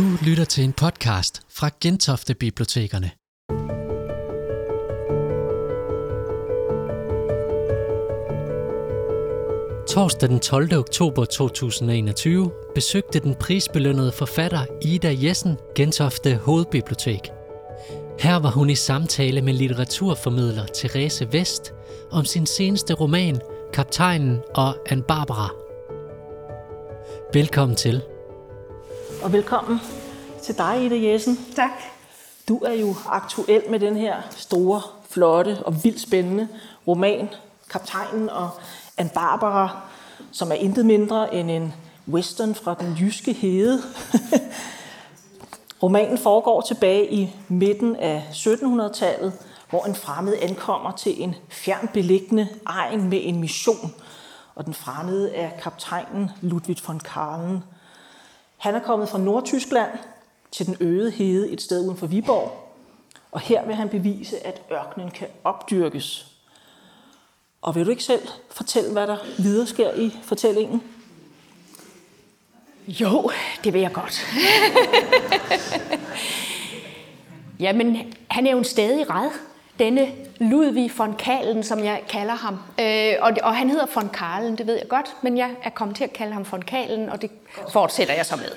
Du lytter til en podcast fra Gentofte Bibliotekerne. Torsdag den 12. oktober 2021 besøgte den prisbelønnede forfatter Ida Jessen Gentofte Hovedbibliotek. Her var hun i samtale med litteraturformidler Therese Vest om sin seneste roman Kaptajnen og Ann Barbara. Velkommen til. Og velkommen til dig, Ida Jessen. Tak. Du er jo aktuel med den her store, flotte og vildt spændende roman, Kaptajnen og Ann Barbara, som er intet mindre end en western fra den jyske hede. Romanen foregår tilbage i midten af 1700-tallet, hvor en fremmed ankommer til en fjern beliggende egen med en mission, og den fremmede er kaptajnen Ludwig von Karlen. Han er kommet fra Nordtyskland til den øde hede et sted uden for Viborg, og her vil han bevise, at ørkenen kan opdyrkes. Og vil du ikke selv fortælle, hvad der videre sker i fortællingen? Jo, det vil jeg godt. Jamen, han er jo en stadig red, denne Ludvig von Kalen, som jeg kalder ham. Øh, og, og han hedder von Karlen, det ved jeg godt, men jeg er kommet til at kalde ham von Kalen, og det fortsætter jeg så med.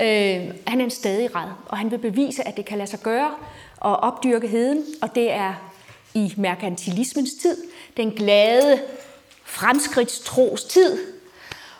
Øh, han er en stadig red, og han vil bevise, at det kan lade sig gøre at opdyrke heden, og det er i merkantilismens tid, den glade fremskridtstros tid,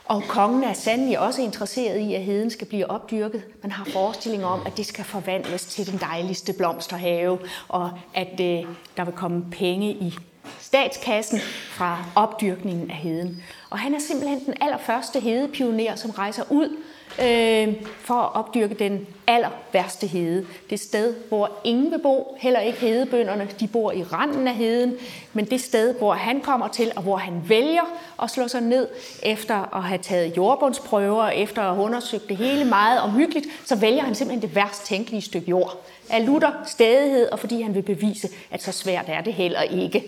og kongen er sandelig også interesseret i, at heden skal blive opdyrket. Man har forestillinger om, at det skal forvandles til den dejligste blomsterhave, og at øh, der vil komme penge i statskassen fra opdyrkningen af heden. Og han er simpelthen den allerførste hedepioner, som rejser ud øh, for at opdyrke den aller værste hede. Det sted, hvor ingen vil bo, heller ikke hedebønderne, de bor i randen af heden, men det sted, hvor han kommer til, og hvor han vælger at slå sig ned, efter at have taget jordbundsprøver, efter at have undersøgt det hele meget omhyggeligt, så vælger han simpelthen det værst tænkelige stykke jord. Af lutter stædighed, og fordi han vil bevise, at så svært er det heller ikke,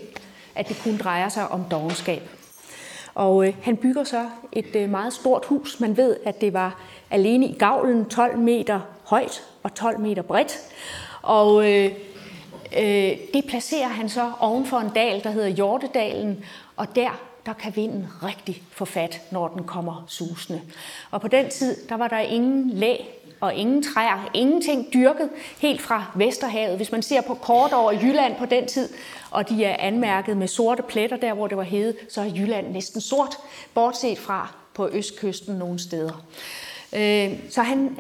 at det kun drejer sig om dogenskab. Og øh, han bygger så et øh, meget stort hus. Man ved, at det var alene i gavlen 12 meter højt og 12 meter bredt. Og øh, øh, det placerer han så ovenfor en dal, der hedder Hjortedalen, og der der kan vinden rigtig få fat, når den kommer susende. Og på den tid, der var der ingen læ og ingen træer, ingenting dyrket helt fra Vesterhavet. Hvis man ser på kort over Jylland på den tid, og de er anmærket med sorte pletter der, hvor det var hede, så er Jylland næsten sort, bortset fra på østkysten nogle steder. Øh, så han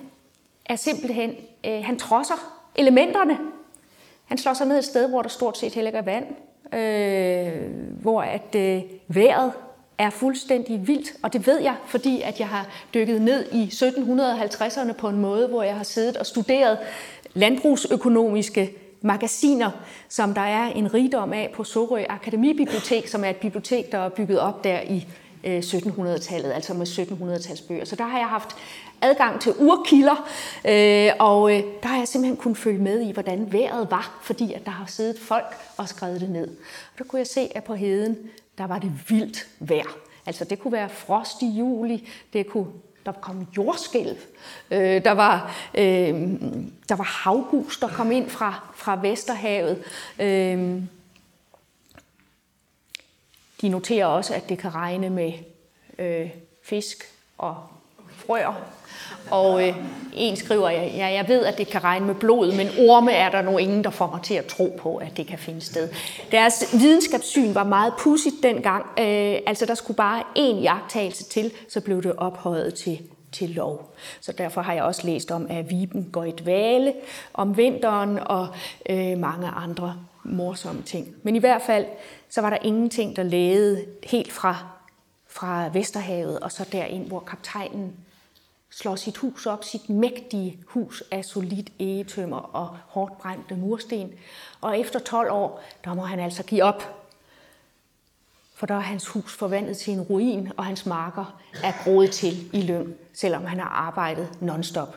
er simpelthen, øh, han trodser elementerne. Han slår sig ned et sted, hvor der stort set heller ikke er vand, øh, hvor at øh, vejret er fuldstændig vildt, og det ved jeg, fordi at jeg har dykket ned i 1750'erne på en måde, hvor jeg har siddet og studeret landbrugsøkonomiske magasiner, som der er en rigdom af på Sorø Akademibibliotek, som er et bibliotek, der er bygget op der i øh, 1700-tallet, altså med 1700-tals bøger. Så der har jeg haft adgang til urkilder, øh, og øh, der har jeg simpelthen kunnet følge med i, hvordan vejret var, fordi at der har siddet folk og skrevet det ned. Og der kunne jeg se, at på heden, der var det vildt vejr. Altså det kunne være frost i juli, det kunne der kom jordskælv, øh, der, var, øh, der var havhus, der kom ind fra, fra Vesterhavet. Øh, de noterer også, at det kan regne med øh, fisk og frøer. Og øh, en skriver, ja, jeg ved, at det kan regne med blod, men orme er der nu ingen, der får mig til at tro på, at det kan finde sted. Deres videnskabssyn var meget pudsigt dengang. Øh, altså, der skulle bare én jagttagelse til, så blev det ophøjet til til lov. Så derfor har jeg også læst om, at viben går i dvale om vinteren og øh, mange andre morsomme ting. Men i hvert fald, så var der ingenting, der lægede helt fra, fra Vesterhavet og så derind, hvor kaptajnen slår sit hus op, sit mægtige hus af solidt egetømmer og hårdt brændte mursten. Og efter 12 år, der må han altså give op. For der er hans hus forvandlet til en ruin, og hans marker er groet til i løn, selvom han har arbejdet nonstop.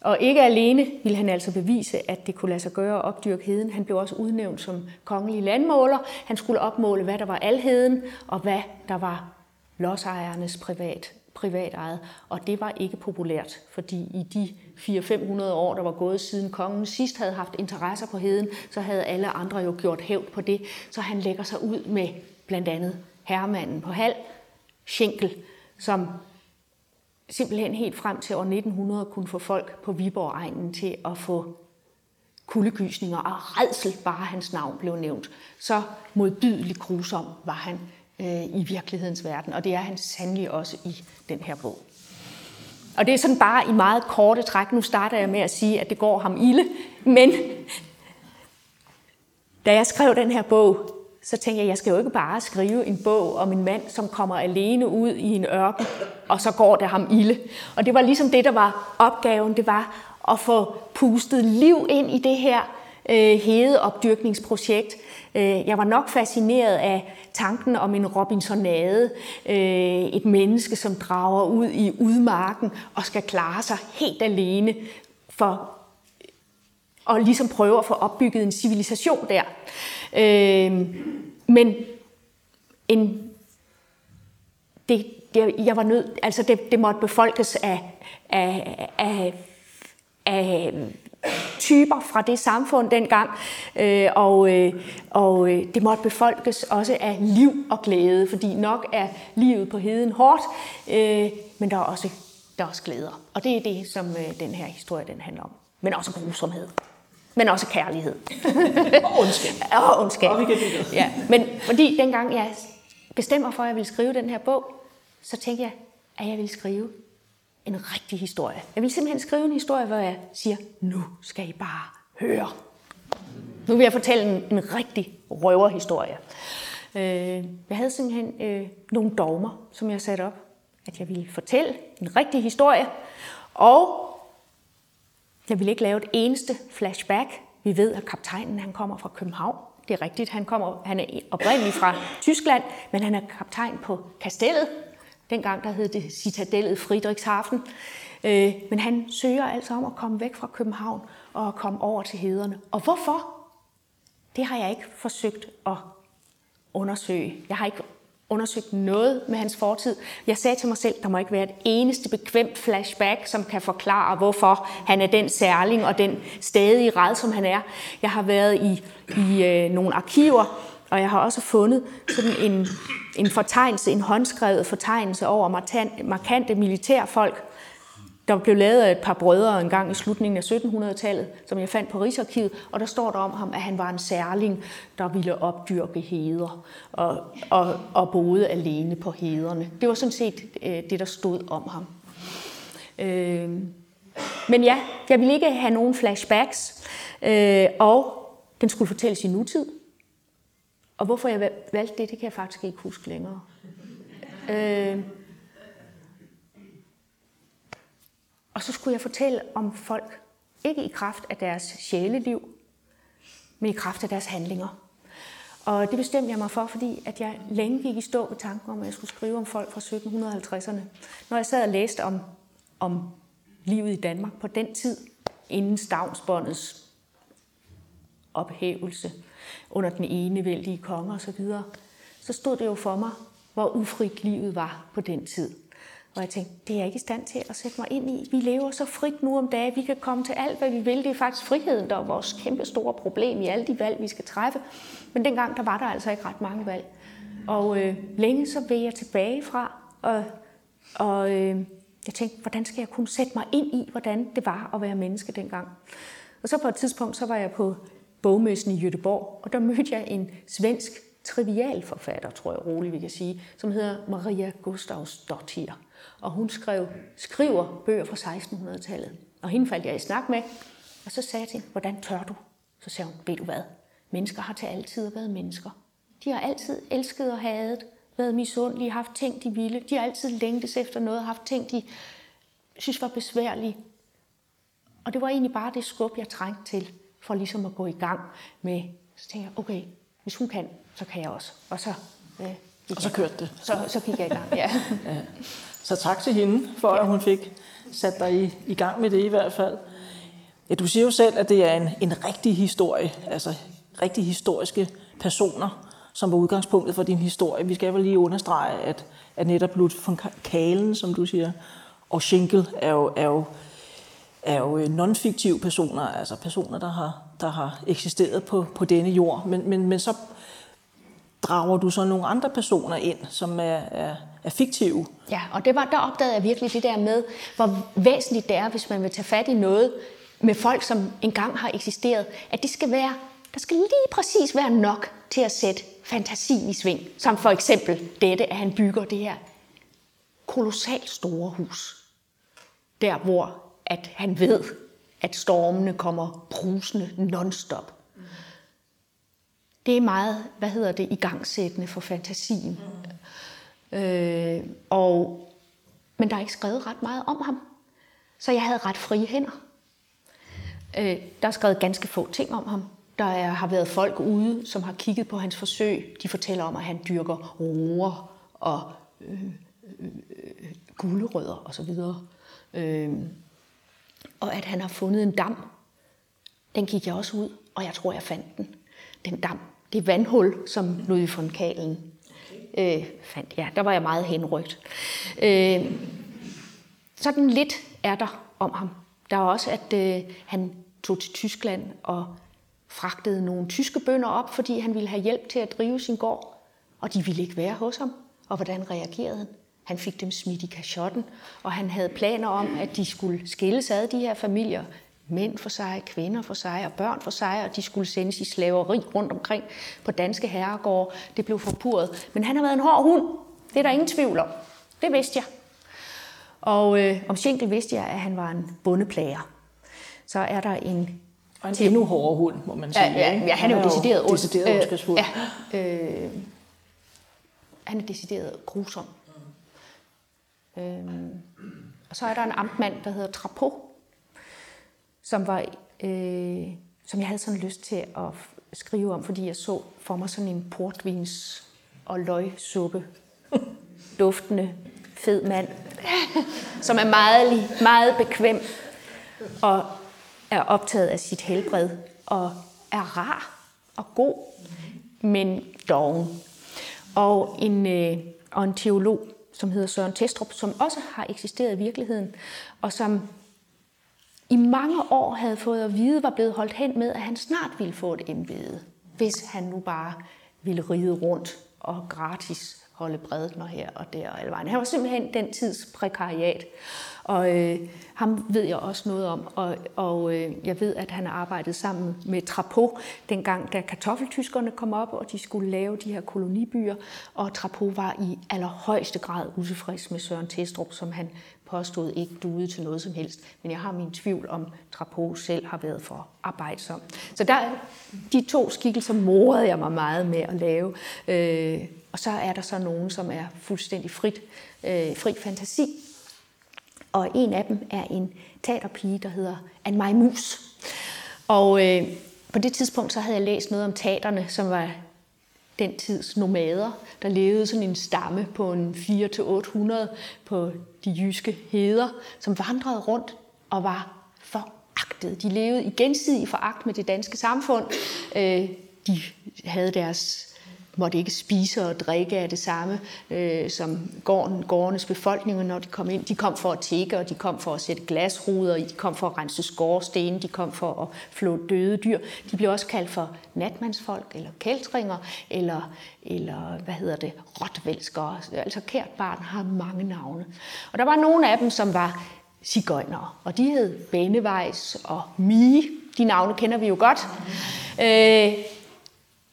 Og ikke alene ville han altså bevise, at det kunne lade sig gøre at opdyrke heden. Han blev også udnævnt som kongelig landmåler. Han skulle opmåle, hvad der var alheden, og hvad der var lodsejernes privat privatejet, og det var ikke populært, fordi i de 400-500 år, der var gået siden kongen sidst havde haft interesser på heden, så havde alle andre jo gjort hævd på det, så han lægger sig ud med blandt andet herremanden på halv, Schenkel, som simpelthen helt frem til år 1900 kunne få folk på Viborg-egnen til at få kuldegysninger og redsel, bare hans navn blev nævnt. Så modbydelig grusom var han øh, i virkelighedens verden, og det er han sandelig også i den her bog. Og det er sådan bare i meget korte træk. Nu starter jeg med at sige, at det går ham ilde, men da jeg skrev den her bog, så tænkte jeg, at jeg skal jo ikke bare skrive en bog om en mand, som kommer alene ud i en ørken, og så går det ham ilde. Og det var ligesom det, der var opgaven, det var at få pustet liv ind i det her øh, hedeopdyrkningsprojekt. Øh, jeg var nok fascineret af tanken om en Robinsonade, øh, et menneske, som drager ud i udmarken og skal klare sig helt alene for og ligesom prøve at få opbygget en civilisation der. Øh, men en, det, det, jeg var nødt, altså det, det måtte befolkes af, af, af, af typer fra det samfund dengang, øh, og, øh, og øh, det måtte befolkes også af liv og glæde, fordi nok er livet på heden hårdt, øh, men der er også der er også glæder. Og det er det, som øh, den her historie den handler om. Men også grusomhed men også kærlighed. og ondskab. og ondskab. Og vi kan det. Ja, men fordi dengang jeg bestemmer for, at jeg ville skrive den her bog, så tænkte jeg, at jeg ville skrive en rigtig historie. Jeg vil simpelthen skrive en historie, hvor jeg siger, nu skal I bare høre. Nu vil jeg fortælle en, en rigtig røverhistorie. Øh, jeg havde simpelthen øh, nogle dogmer, som jeg satte op, at jeg ville fortælle en rigtig historie, og jeg ville ikke lave et eneste flashback. Vi ved, at kaptajnen han kommer fra København. Det er rigtigt, han, kommer, han er oprindeligt fra Tyskland, men han er kaptajn på kastellet. Dengang der hed det citadellet Friedrichshafen. Øh, men han søger altså om at komme væk fra København og komme over til hederne. Og hvorfor? Det har jeg ikke forsøgt at undersøge. Jeg har ikke undersøgt noget med hans fortid. Jeg sagde til mig selv, der må ikke være et eneste bekvemt flashback, som kan forklare, hvorfor han er den særling og den stadige red, som han er. Jeg har været i, i øh, nogle arkiver, og jeg har også fundet sådan en, en fortegnelse, en håndskrevet fortegnelse over markante militærfolk, der blev lavet af et par brødre en gang i slutningen af 1700-tallet, som jeg fandt på Rigsarkivet, og der står der om ham, at han var en særling, der ville opdyrke heder og, og, og boede alene på hederne. Det var sådan set øh, det, der stod om ham. Øh, men ja, jeg ville ikke have nogen flashbacks, øh, og den skulle fortælles i nutid. Og hvorfor jeg valgte det, det kan jeg faktisk ikke huske længere. Øh, Og så skulle jeg fortælle om folk, ikke i kraft af deres sjæleliv, men i kraft af deres handlinger. Og det bestemte jeg mig for, fordi at jeg længe gik i stå ved tanken om, at jeg skulle skrive om folk fra 1750'erne. Når jeg sad og læste om, om livet i Danmark på den tid, inden stavnsbåndets ophævelse under den ene vældige konge osv., så stod det jo for mig, hvor ufrit livet var på den tid. Og jeg tænkte, det er jeg ikke i stand til at sætte mig ind i. Vi lever så frit nu om dagen. Vi kan komme til alt, hvad vi vil. Det er faktisk friheden, der er vores kæmpe store problem i alle de valg, vi skal træffe. Men dengang, der var der altså ikke ret mange valg. Og øh, længe så vil jeg tilbage fra, og, og øh, jeg tænkte, hvordan skal jeg kunne sætte mig ind i, hvordan det var at være menneske dengang. Og så på et tidspunkt, så var jeg på bogmessen i Göteborg, og der mødte jeg en svensk trivialforfatter, tror jeg roligt vi kan sige, som hedder Maria Gustavsdottir og hun skrev, skriver bøger fra 1600-tallet. Og hende faldt jeg i snak med, og så sagde jeg til hende, hvordan tør du? Så sagde hun, ved du hvad, mennesker har til altid været mennesker. De har altid elsket og hadet, været misundelige, haft ting, de ville. De har altid længtes efter noget, haft ting, de synes var besværlige. Og det var egentlig bare det skub, jeg trængte til, for ligesom at gå i gang med, så tænkte jeg, okay, hvis hun kan, så kan jeg også. Og så, øh, og så kørte det. Så, så gik jeg i gang, ja. ja. Så tak til hende for, at hun fik sat dig i, i gang med det i hvert fald. Ja, du siger jo selv, at det er en, en rigtig historie, altså rigtig historiske personer, som var udgangspunktet for din historie. Vi skal vel lige understrege, at, at netop Ludwig von Kalen, som du siger, og Schinkel er jo, er jo, er jo øh, non-fiktive personer, altså personer, der har, der har eksisteret på, på denne jord. Men, men, men så drager du så nogle andre personer ind, som er, er, er fiktive. Ja, og det var, der opdagede jeg virkelig det der med, hvor væsentligt det er, hvis man vil tage fat i noget med folk, som engang har eksisteret, at det skal være, der skal lige præcis være nok til at sætte fantasien i sving. Som for eksempel dette, at han bygger det her kolossalt store hus. Der, hvor at han ved, at stormene kommer brusende nonstop. Det er meget, hvad hedder det, igangsættende for fantasien. Mm. Øh, og, men der er ikke skrevet ret meget om ham. Så jeg havde ret frie hænder. Øh, der er skrevet ganske få ting om ham. Der er, har været folk ude, som har kigget på hans forsøg. De fortæller om, at han dyrker roer og øh, øh, øh gulerødder osv. Øh, og at han har fundet en dam. Den gik jeg også ud, og jeg tror, jeg fandt den. Den dam, det vandhul, som Ludvig von Kalen øh, fandt. Ja, der var jeg meget henrygt. Øh, sådan lidt er der om ham. Der er også, at øh, han tog til Tyskland og fragtede nogle tyske bønder op, fordi han ville have hjælp til at drive sin gård, og de ville ikke være hos ham. Og hvordan reagerede han? Han fik dem smidt i kashotten, og han havde planer om, at de skulle skilles ad, de her familier. Mænd for sig, kvinder for sig og børn for sig, og de skulle sendes i slaveri rundt omkring på danske herregårde. Det blev forpurret. Men han har været en hård hund. Det er der ingen tvivl om. Det vidste jeg. Og øh, om Schenkel vidste jeg, at han var en bondeplager. Så er der en... Og en endnu hårdere hund, må man sige. Ja, ja, ja han er jo decideret ond. Decideret. Øh, ja, øh, han er decideret grusom. Øhm, og så er der en amtmand, der hedder Trapo, som var... Øh, som jeg havde sådan lyst til at skrive om, fordi jeg så for mig sådan en portvins og løgsuppe duftende fed mand, som er meget, meget bekvem og er optaget af sit helbred og er rar og god, men doven. Og en, øh, og en teolog, som hedder Søren Testrup, som også har eksisteret i virkeligheden, og som i mange år havde fået at vide, var blevet holdt hen med, at han snart ville få et embede, hvis han nu bare ville ride rundt og gratis holde bredner her og der og alle vejen. Han var simpelthen den tids prekariat. Og øh, ham ved jeg også noget om, og, og øh, jeg ved, at han arbejdede sammen med Trapo, dengang da kartoffeltyskerne kom op, og de skulle lave de her kolonibyer, og Trapo var i allerhøjeste grad utilfreds med Søren Testrup, som han påstod ikke duede til noget som helst. Men jeg har min tvivl om, Trapo selv har været for arbejdsom. Så der, de to skikkelser morede jeg mig meget med at lave. Øh, og så er der så nogen, som er fuldstændig frit, øh, fri fantasi. Og en af dem er en teaterpige, der hedder Anne Mus. Og øh, på det tidspunkt så havde jeg læst noget om teaterne, som var den tids nomader, der levede sådan en stamme på en 4-800 på de jyske heder, som vandrede rundt og var foragtet. De levede i gensidig foragt med det danske samfund. Øh, de havde deres måtte ikke spise og drikke af det samme øh, som gården, gårdenes befolkning, når de kom ind. De kom for at tække, og de kom for at sætte glasruder i, de kom for at rense skorstene, de kom for at flå døde dyr. De blev også kaldt for natmandsfolk, eller kæltringer, eller, eller hvad hedder det, rotvælskere. Altså kært barn har mange navne. Og der var nogle af dem, som var cigøjnere, og de hed Benevejs og Mie. De navne kender vi jo godt. Øh,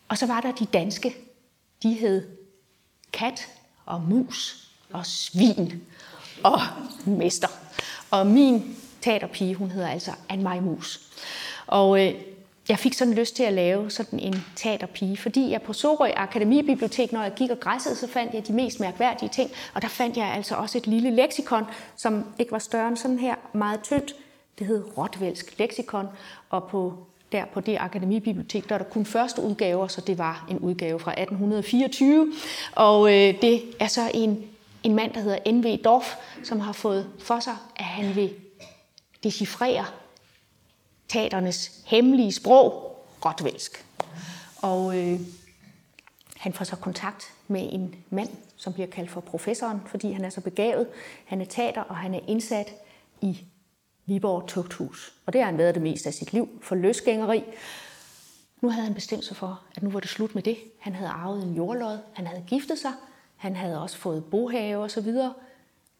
og så var der de danske de hed kat og mus og svin og mester. Og min teaterpige, hun hedder altså Anne Mus. Og øh, jeg fik sådan lyst til at lave sådan en teaterpige, fordi jeg på Sorø Akademibibliotek, når jeg gik og græssede, så fandt jeg de mest mærkværdige ting. Og der fandt jeg altså også et lille leksikon, som ikke var større end sådan her, meget tyndt. Det hed Rotvælsk leksikon, og på der på det akademibibliotek, der er der kun første udgaver, så det var en udgave fra 1824. Og øh, det er så en, en mand, der hedder N.V. Dorf, som har fået for sig, at han vil decifrere teaternes hemmelige sprog, rotvælsk. Og øh, han får så kontakt med en mand, som bliver kaldt for professoren, fordi han er så begavet. Han er teater, og han er indsat i Viborg Tugthus. Og det har han været det meste af sit liv for løsgængeri. Nu havde han bestemt sig for, at nu var det slut med det. Han havde arvet en jordlod, han havde giftet sig, han havde også fået bohave og så videre.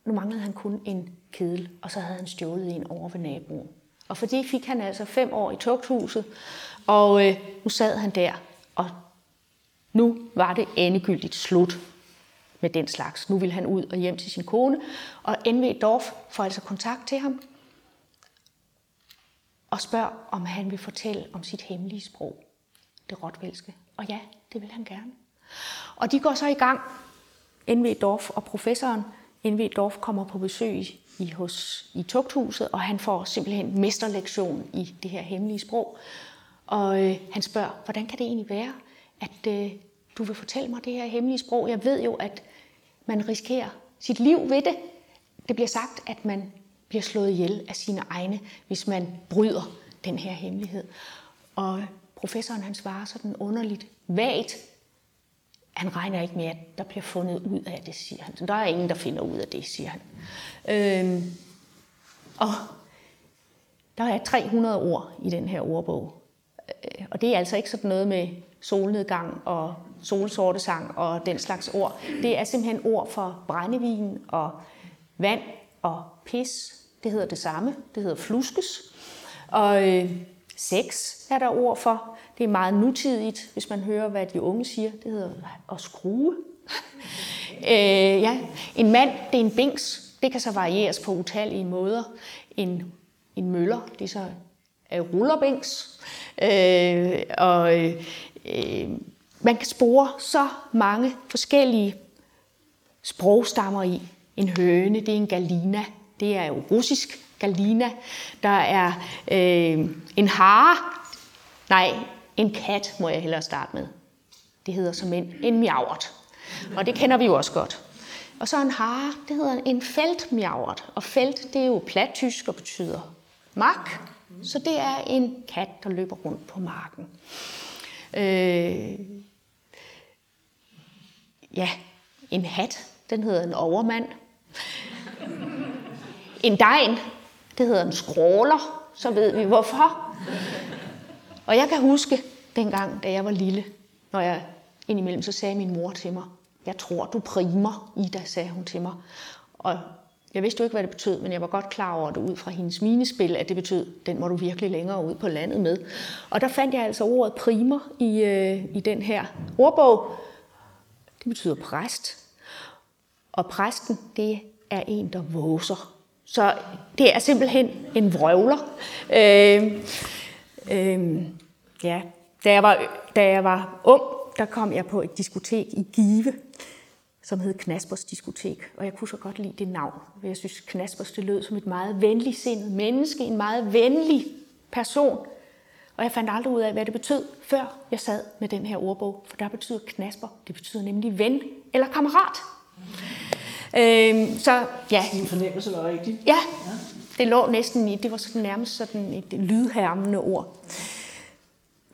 Nu manglede han kun en kedel, og så havde han stjålet en over ved naboen. Og for det fik han altså fem år i tugthuset, og øh, nu sad han der, og nu var det endegyldigt slut med den slags. Nu ville han ud og hjem til sin kone, og N.V. Dorf får altså kontakt til ham og spørger, om han vil fortælle om sit hemmelige sprog, det rotvælske. Og ja, det vil han gerne. Og de går så i gang, N.V. Dorf og professoren. N.V. Dorf kommer på besøg i, hos, i tugthuset, og han får simpelthen mesterlektion i det her hemmelige sprog. Og øh, han spørger, hvordan kan det egentlig være, at øh, du vil fortælle mig det her hemmelige sprog? Jeg ved jo, at man risikerer sit liv ved det. Det bliver sagt, at man bliver slået ihjel af sine egne, hvis man bryder den her hemmelighed. Og professoren han svarer sådan underligt vagt. Han regner ikke med, at der bliver fundet ud af det, siger han. Der er ingen, der finder ud af det, siger han. Øhm, og der er 300 ord i den her ordbog. Øh, og det er altså ikke sådan noget med solnedgang og solsortesang og den slags ord. Det er simpelthen ord for brændevin og vand og pis. Det hedder det samme. Det hedder fluskes. Og øh, sex er der ord for. Det er meget nutidigt, hvis man hører, hvad de unge siger. Det hedder at skrue. øh, ja. En mand, det er en bings. Det kan så varieres på utallige måder. En, en møller, det er så rullerbænks. Øh, og øh, man kan spore så mange forskellige sprogstammer i. En høne, det er en galina. Det er jo russisk galina. Der er øh, en hare. Nej, en kat må jeg hellere starte med. Det hedder som en, en miavert. Og det kender vi jo også godt. Og så en hare, det hedder en feltmiavert. Og felt, det er jo plattysk og betyder mark. Så det er en kat, der løber rundt på marken. Øh, ja, en hat, den hedder en overmand. En degn, det hedder en skråler, så ved vi hvorfor. Og jeg kan huske dengang, da jeg var lille, når jeg indimellem, så sagde min mor til mig, jeg tror, du primer, Ida, sagde hun til mig. Og jeg vidste jo ikke, hvad det betød, men jeg var godt klar over det ud fra hendes minespil, at det betød, den må du virkelig længere ud på landet med. Og der fandt jeg altså ordet primer i, øh, i den her ordbog. Det betyder præst. Og præsten, det er en, der våser. Så det er simpelthen en vrøvler. Øh, øh, ja. da, jeg var, da jeg var ung, der kom jeg på et diskotek i Give, som hed Knaspers Diskotek. Og jeg kunne så godt lide det navn. Jeg synes, Knaspers det lød som et meget venligsindet menneske, en meget venlig person. Og jeg fandt aldrig ud af, hvad det betød, før jeg sad med den her ordbog. For der betyder knasper, det betyder nemlig ven eller kammerat. Øh, så ja. Din fornemmelse var rigtig. Ja, det lå næsten i, det var sådan nærmest sådan et lydhærmende ord.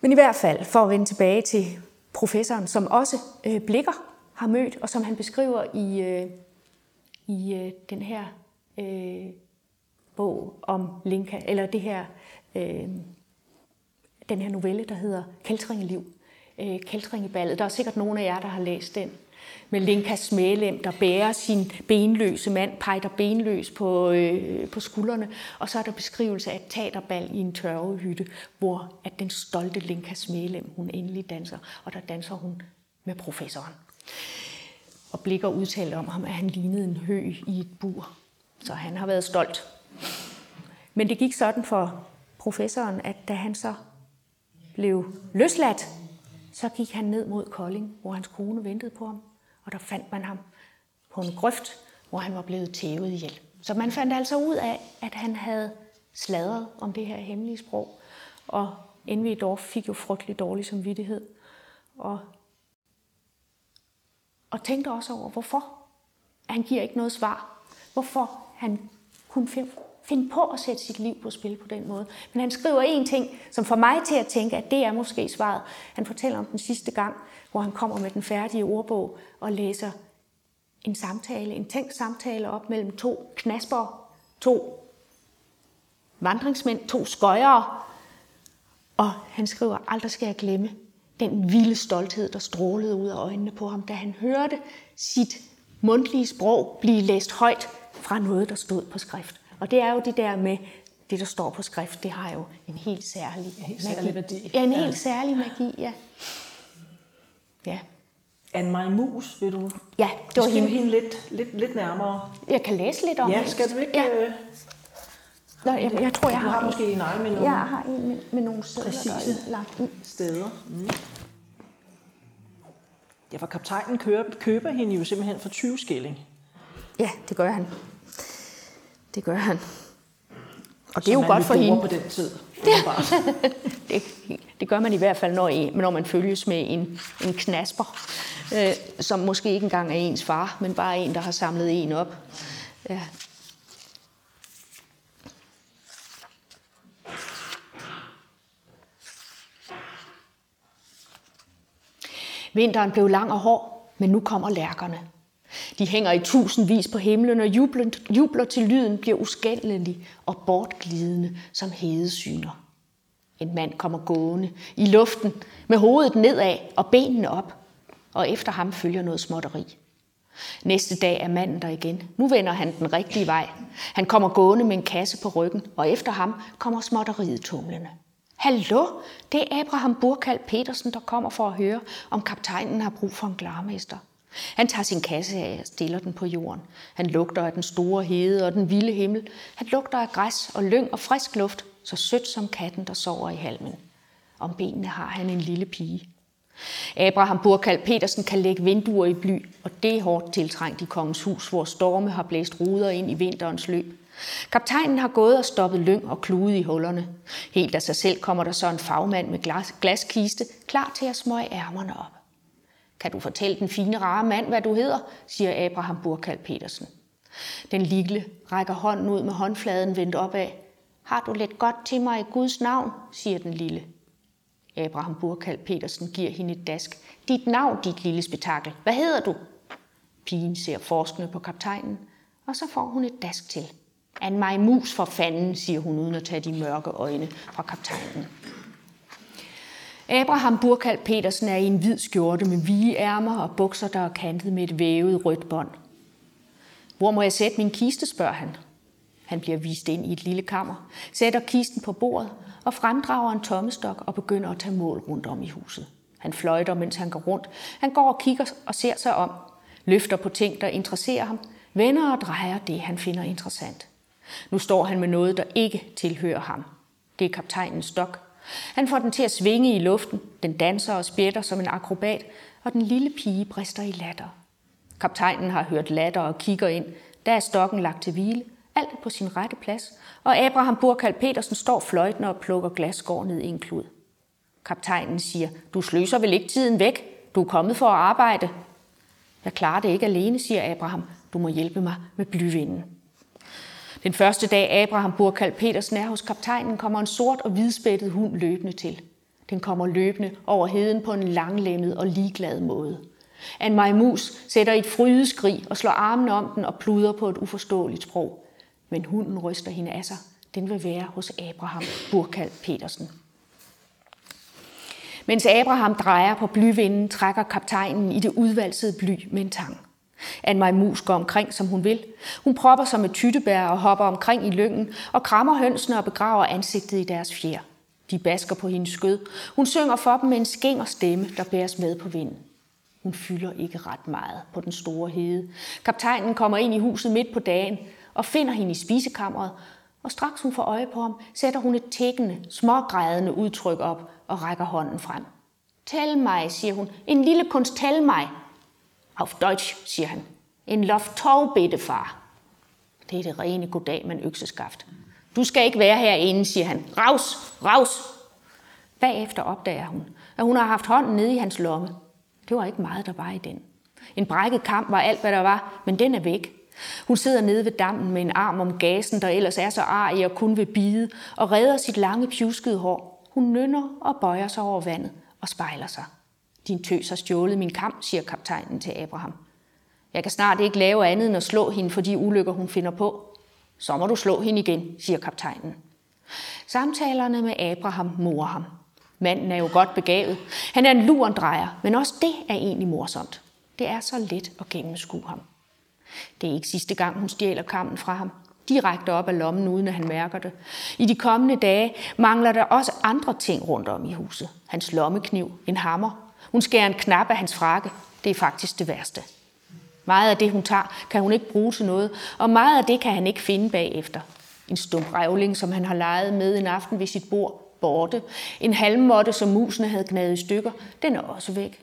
Men i hvert fald, for at vende tilbage til professoren, som også øh, Blikker har mødt, og som han beskriver i, øh, i øh, den her øh, bog om Linka, eller det her, øh, den her novelle, der hedder Kæltringeliv. Øh, Kæltringeballet. Der er sikkert nogle af jer, der har læst den med Linkas medlem, der bærer sin benløse mand, pejder benløs på, øh, på skuldrene. Og så er der beskrivelse af et teaterbal i en tørvehytte, hvor at den stolte Linkas medlem, hun endelig danser. Og der danser hun med professoren. Og Blikker udtalte om ham, at han lignede en hø i et bur. Så han har været stolt. Men det gik sådan for professoren, at da han så blev løsladt, så gik han ned mod Kolding, hvor hans kone ventede på ham og der fandt man ham på en grøft, hvor han var blevet tævet ihjel. Så man fandt altså ud af, at han havde sladret om det her hemmelige sprog, og N.V. Dorf fik jo frygtelig dårlig samvittighed, og, og tænkte også over, hvorfor. Han giver ikke noget svar. Hvorfor han kunne fem, finde på at sætte sit liv på spil på den måde. Men han skriver en ting, som får mig til at tænke, at det er måske svaret. Han fortæller om den sidste gang, hvor han kommer med den færdige ordbog og læser en samtale, en tænkt samtale op mellem to knasper, to vandringsmænd, to skøjere. Og han skriver, aldrig skal jeg glemme den vilde stolthed, der strålede ud af øjnene på ham, da han hørte sit mundtlige sprog blive læst højt fra noget, der stod på skrift. Og det er jo det der med, det der står på skrift, det har jo en helt særlig, en helt særlig værdi. Ja, en helt ja. særlig magi, ja. Ja. Anne Marie Mus, vil du ja, det var hende. hende lidt, lidt, lidt nærmere? Jeg kan læse lidt om Ja, skal du ikke? Ja. Øh, Nå, jeg, jeg tror, jeg du har, har måske en egen med nogle, jeg har en med, med nogle steder, præcise der er lagt ind. steder. Mm. Ja, for kaptajnen køber, køber hende jo simpelthen for 20 skilling. Ja, det gør han. Det gør han. Og det er jo godt for hende. på den tid. det, det gør man i hvert fald, når, når man følges med en, en knasper, øh, som måske ikke engang er ens far, men bare en, der har samlet en op. Ja. Vinteren blev lang og hård, men nu kommer lærkerne. De hænger i tusindvis på himlen, og jubler, jubler til lyden bliver uskændelig og bortglidende som hedesyner. En mand kommer gående i luften med hovedet nedad og benene op, og efter ham følger noget småtteri. Næste dag er manden der igen. Nu vender han den rigtige vej. Han kommer gående med en kasse på ryggen, og efter ham kommer småtteriet tumlende. Hallo, det er Abraham Burkald Petersen, der kommer for at høre, om kaptajnen har brug for en glarmester. Han tager sin kasse af og stiller den på jorden. Han lugter af den store hede og den vilde himmel. Han lugter af græs og lyng og frisk luft, så sødt som katten, der sover i halmen. Om benene har han en lille pige. Abraham Burkald Petersen kan lægge vinduer i bly, og det er hårdt tiltrængt i kongens hus, hvor storme har blæst ruder ind i vinterens løb. Kaptajnen har gået og stoppet lyng og klude i hullerne. Helt af sig selv kommer der så en fagmand med glas, glaskiste, klar til at smøge ærmerne op. Kan du fortælle den fine, rare mand, hvad du hedder, siger Abraham Burkald Petersen. Den lille rækker hånden ud med håndfladen vendt opad. Har du lidt godt til mig i Guds navn, siger den lille. Abraham Burkald Petersen giver hende et dask. Dit navn, dit lille spektakel. Hvad hedder du? Pigen ser forskende på kaptajnen, og så får hun et dask til. An mig mus for fanden, siger hun uden at tage de mørke øjne fra kaptajnen. Abraham Burkald Petersen er i en hvid skjorte med vige ærmer og bukser, der er kantet med et vævet rødt bånd. Hvor må jeg sætte min kiste, spørger han. Han bliver vist ind i et lille kammer, sætter kisten på bordet og fremdrager en tommestok og begynder at tage mål rundt om i huset. Han fløjter, mens han går rundt. Han går og kigger og ser sig om, løfter på ting, der interesserer ham, vender og drejer det, han finder interessant. Nu står han med noget, der ikke tilhører ham. Det er kaptajnens stok. Han får den til at svinge i luften. Den danser og spjætter som en akrobat, og den lille pige brister i latter. Kaptajnen har hørt latter og kigger ind. Der er stokken lagt til hvile. Alt er på sin rette plads, og Abraham Burkald Petersen står fløjtende og plukker glasgård ned i en klud. Kaptajnen siger, du sløser vel ikke tiden væk? Du er kommet for at arbejde. Jeg klarer det ikke alene, siger Abraham. Du må hjælpe mig med blyvinden. Den første dag Abraham Burkald Petersen er hos kaptajnen, kommer en sort og hvidspættet hund løbende til. Den kommer løbende over heden på en langlemmet og ligeglad måde. Anne Maj Mus sætter et frydeskrig og slår armene om den og pluder på et uforståeligt sprog. Men hunden ryster hende af sig. Den vil være hos Abraham Burkald Petersen. Mens Abraham drejer på blyvinden, trækker kaptajnen i det udvalsede bly med en tang. Anne Mus går omkring, som hun vil. Hun propper sig med tyttebær og hopper omkring i lyngen og krammer hønsene og begraver ansigtet i deres fjer. De basker på hendes skød. Hun synger for dem med en skænger stemme, der bæres med på vinden. Hun fylder ikke ret meget på den store hede. Kaptajnen kommer ind i huset midt på dagen og finder hende i spisekammeret, og straks hun får øje på ham, sætter hun et tækkende, smågrædende udtryk op og rækker hånden frem. Tæl mig, siger hun. En lille kunst, tæl mig. Auf Deutsch, siger han. En loftov, bitte far. Det er det rene goddag med en økseskaft. Du skal ikke være herinde, siger han. Raus, raus. Bagefter opdager hun, at hun har haft hånden nede i hans lomme. Det var ikke meget, der var i den. En brækket kamp var alt, hvad der var, men den er væk. Hun sidder nede ved dammen med en arm om gasen, der ellers er så arig og kun vil bide, og redder sit lange pjuskede hår. Hun nynner og bøjer sig over vandet og spejler sig. Din tøs har stjålet min kamp, siger kaptajnen til Abraham. Jeg kan snart ikke lave andet end at slå hende for de ulykker, hun finder på. Så må du slå hende igen, siger kaptajnen. Samtalerne med Abraham morer ham. Manden er jo godt begavet. Han er en lurendrejer, men også det er egentlig morsomt. Det er så let at gennemskue ham. Det er ikke sidste gang, hun stjæler kammen fra ham. Direkte op af lommen, uden at han mærker det. I de kommende dage mangler der også andre ting rundt om i huset. Hans lommekniv, en hammer. Hun skærer en knap af hans frakke. Det er faktisk det værste. Meget af det, hun tager, kan hun ikke bruge til noget, og meget af det kan han ikke finde bagefter. En stump revling, som han har leget med en aften ved sit bord, borte. En halmmåtte, som musene havde gnadet i stykker, den er også væk.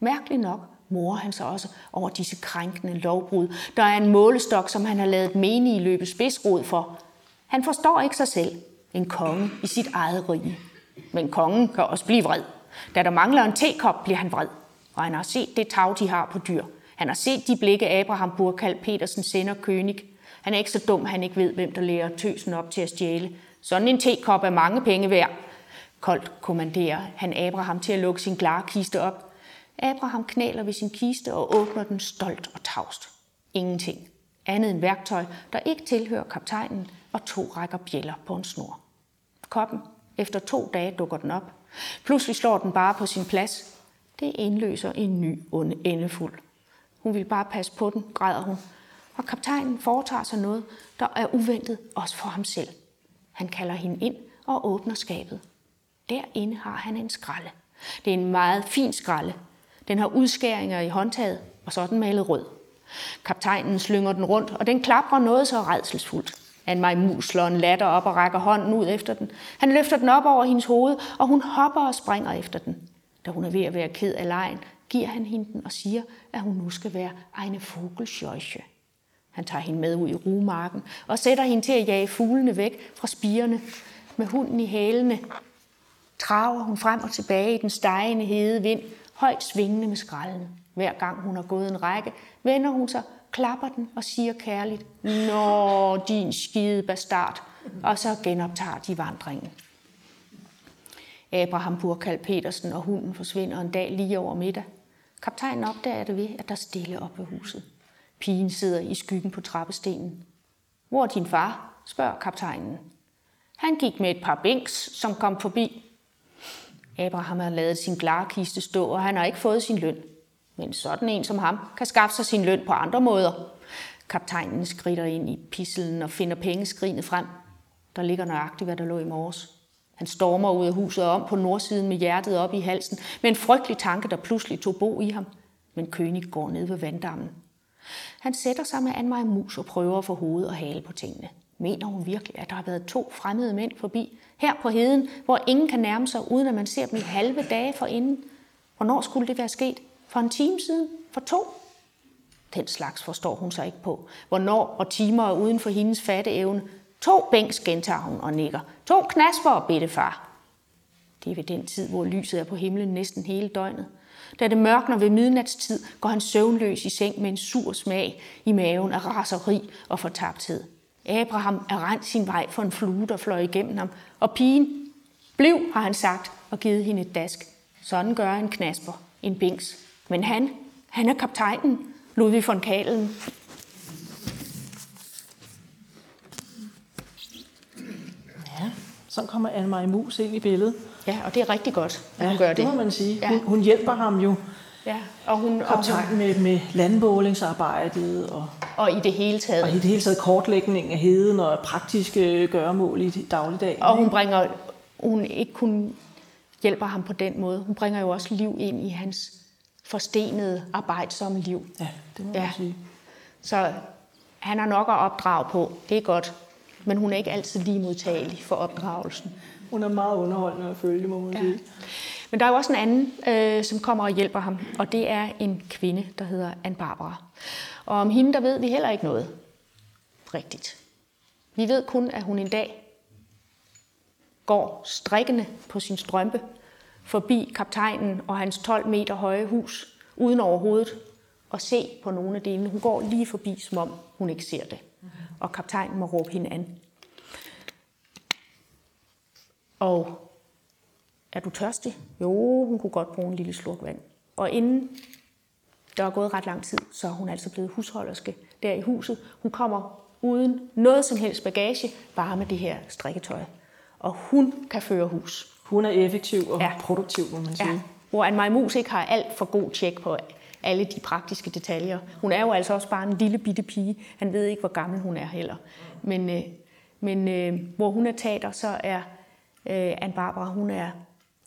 Mærkeligt nok morer han sig også over disse krænkende lovbrud. Der er en målestok, som han har lavet menige løbe spidsrod for. Han forstår ikke sig selv. En konge i sit eget rige. Men kongen kan også blive vred. Da der mangler en tekop, bliver han vred. Og han har set det tag, de har på dyr. Han har set de blikke, Abraham Burkald Petersen sender König. Han er ikke så dum, han ikke ved, hvem der lærer tøsen op til at stjæle. Sådan en tekop er mange penge værd. Koldt kommanderer han Abraham til at lukke sin kiste op. Abraham knæler ved sin kiste og åbner den stolt og tavst. Ingenting. Andet end værktøj, der ikke tilhører kaptajnen, og to rækker bjæller på en snor. Koppen. Efter to dage dukker den op. Pludselig slår den bare på sin plads. Det indløser en ny onde endefuld. Hun vil bare passe på den, græder hun. Og kaptajnen foretager sig noget, der er uventet også for ham selv. Han kalder hende ind og åbner skabet. Derinde har han en skralde. Det er en meget fin skralde. Den har udskæringer i håndtaget, og så er den malet rød. Kaptajnen slynger den rundt, og den klapper noget så redselsfuldt. Han mig slår en latter op og rækker hånden ud efter den. Han løfter den op over hendes hoved, og hun hopper og springer efter den. Da hun er ved at være ked af lejen, giver han hende den og siger, at hun nu skal være eine Vogelscheuche. Han tager hende med ud i rumarken og sætter hende til at jage fuglene væk fra spirene. Med hunden i hælene traver hun frem og tilbage i den stegende hede vind, højt svingende med skralden. Hver gang hun har gået en række, vender hun sig, klapper den og siger kærligt, Nå, din skide bastard, og så genoptager de vandringen. Abraham Burkald Petersen og hunden forsvinder en dag lige over middag. Kaptajnen opdager det ved, at der er stille op ved huset. Pigen sidder i skyggen på trappestenen. Hvor er din far? spørger kaptajnen. Han gik med et par bænks, som kom forbi. Abraham har lavet sin glarkiste stå, og han har ikke fået sin løn. Men sådan en som ham kan skaffe sig sin løn på andre måder. Kaptajnen skrider ind i pisselen og finder pengeskrinet frem. Der ligger nøjagtigt, hvad der lå i morges. Han stormer ud af huset og om på nordsiden med hjertet op i halsen, med en frygtelig tanke, der pludselig tog bo i ham. Men König går ned ved vanddammen. Han sætter sig med Anmar Mus og prøver at få hoved og hale på tingene. Mener hun virkelig, at der har været to fremmede mænd forbi, her på heden, hvor ingen kan nærme sig, uden at man ser dem i halve dage forinden? Hvornår skulle det være sket? For en time siden? For to? Den slags forstår hun sig ikke på. Hvornår og timer er uden for hendes fatteevne. To bænks gentager hun og nikker. To knasper og bittefar. Det er ved den tid, hvor lyset er på himlen næsten hele døgnet. Da det mørkner ved midnatstid, går han søvnløs i seng med en sur smag i maven af raseri og fortabthed. Abraham er rent sin vej for en flue, der fløj igennem ham, og pigen, bliv, har han sagt, og givet hende et dask. Sådan gør en knasper, en bings. Men han, han er kaptajnen, Ludvig von Kalen. Ja, så kommer Anne-Marie Mus ind i billedet. Ja, og det er rigtig godt, at ja, hun gør det. det må man sige. Ja. Hun, hun hjælper ham jo. Ja, og hun, kaptajn hun, med, med landmålingsarbejdet og, og i det hele taget. Og i det hele taget kortlægning af heden og praktiske gøremål i dagligdagen. Og hun bringer, hun ikke kun hjælper ham på den måde, hun bringer jo også liv ind i hans forstenede, arbejdsomme liv. Ja, det må man ja. sige. Så han har nok at opdrage på, det er godt, men hun er ikke altid lige modtagelig for opdragelsen. Hun er meget underholdende at følge, må man ja. sige. Men der er jo også en anden, øh, som kommer og hjælper ham, og det er en kvinde, der hedder Anne Barbara. Og om hende, der ved vi heller ikke noget rigtigt. Vi ved kun, at hun en dag går strikkende på sin strømpe forbi kaptajnen og hans 12 meter høje hus, uden overhovedet at se på nogle af delene. Hun går lige forbi, som om hun ikke ser det. Og kaptajnen må råbe hende an. Og er du tørstig? Jo, hun kunne godt bruge en lille slurk vand. Og inden der er gået ret lang tid, så er hun altså blevet husholderske der i huset. Hun kommer uden noget som helst bagage, bare med det her strikketøj. Og hun kan føre hus. Hun er effektiv og ja. produktiv, må man sige. Ja. Hvor Anne Mus ikke har alt for god tjek på alle de praktiske detaljer. Hun er jo altså også bare en lille bitte pige. Han ved ikke, hvor gammel hun er heller. Men, øh, men øh, hvor hun er tater, så er øh, Anne Barbara, hun er,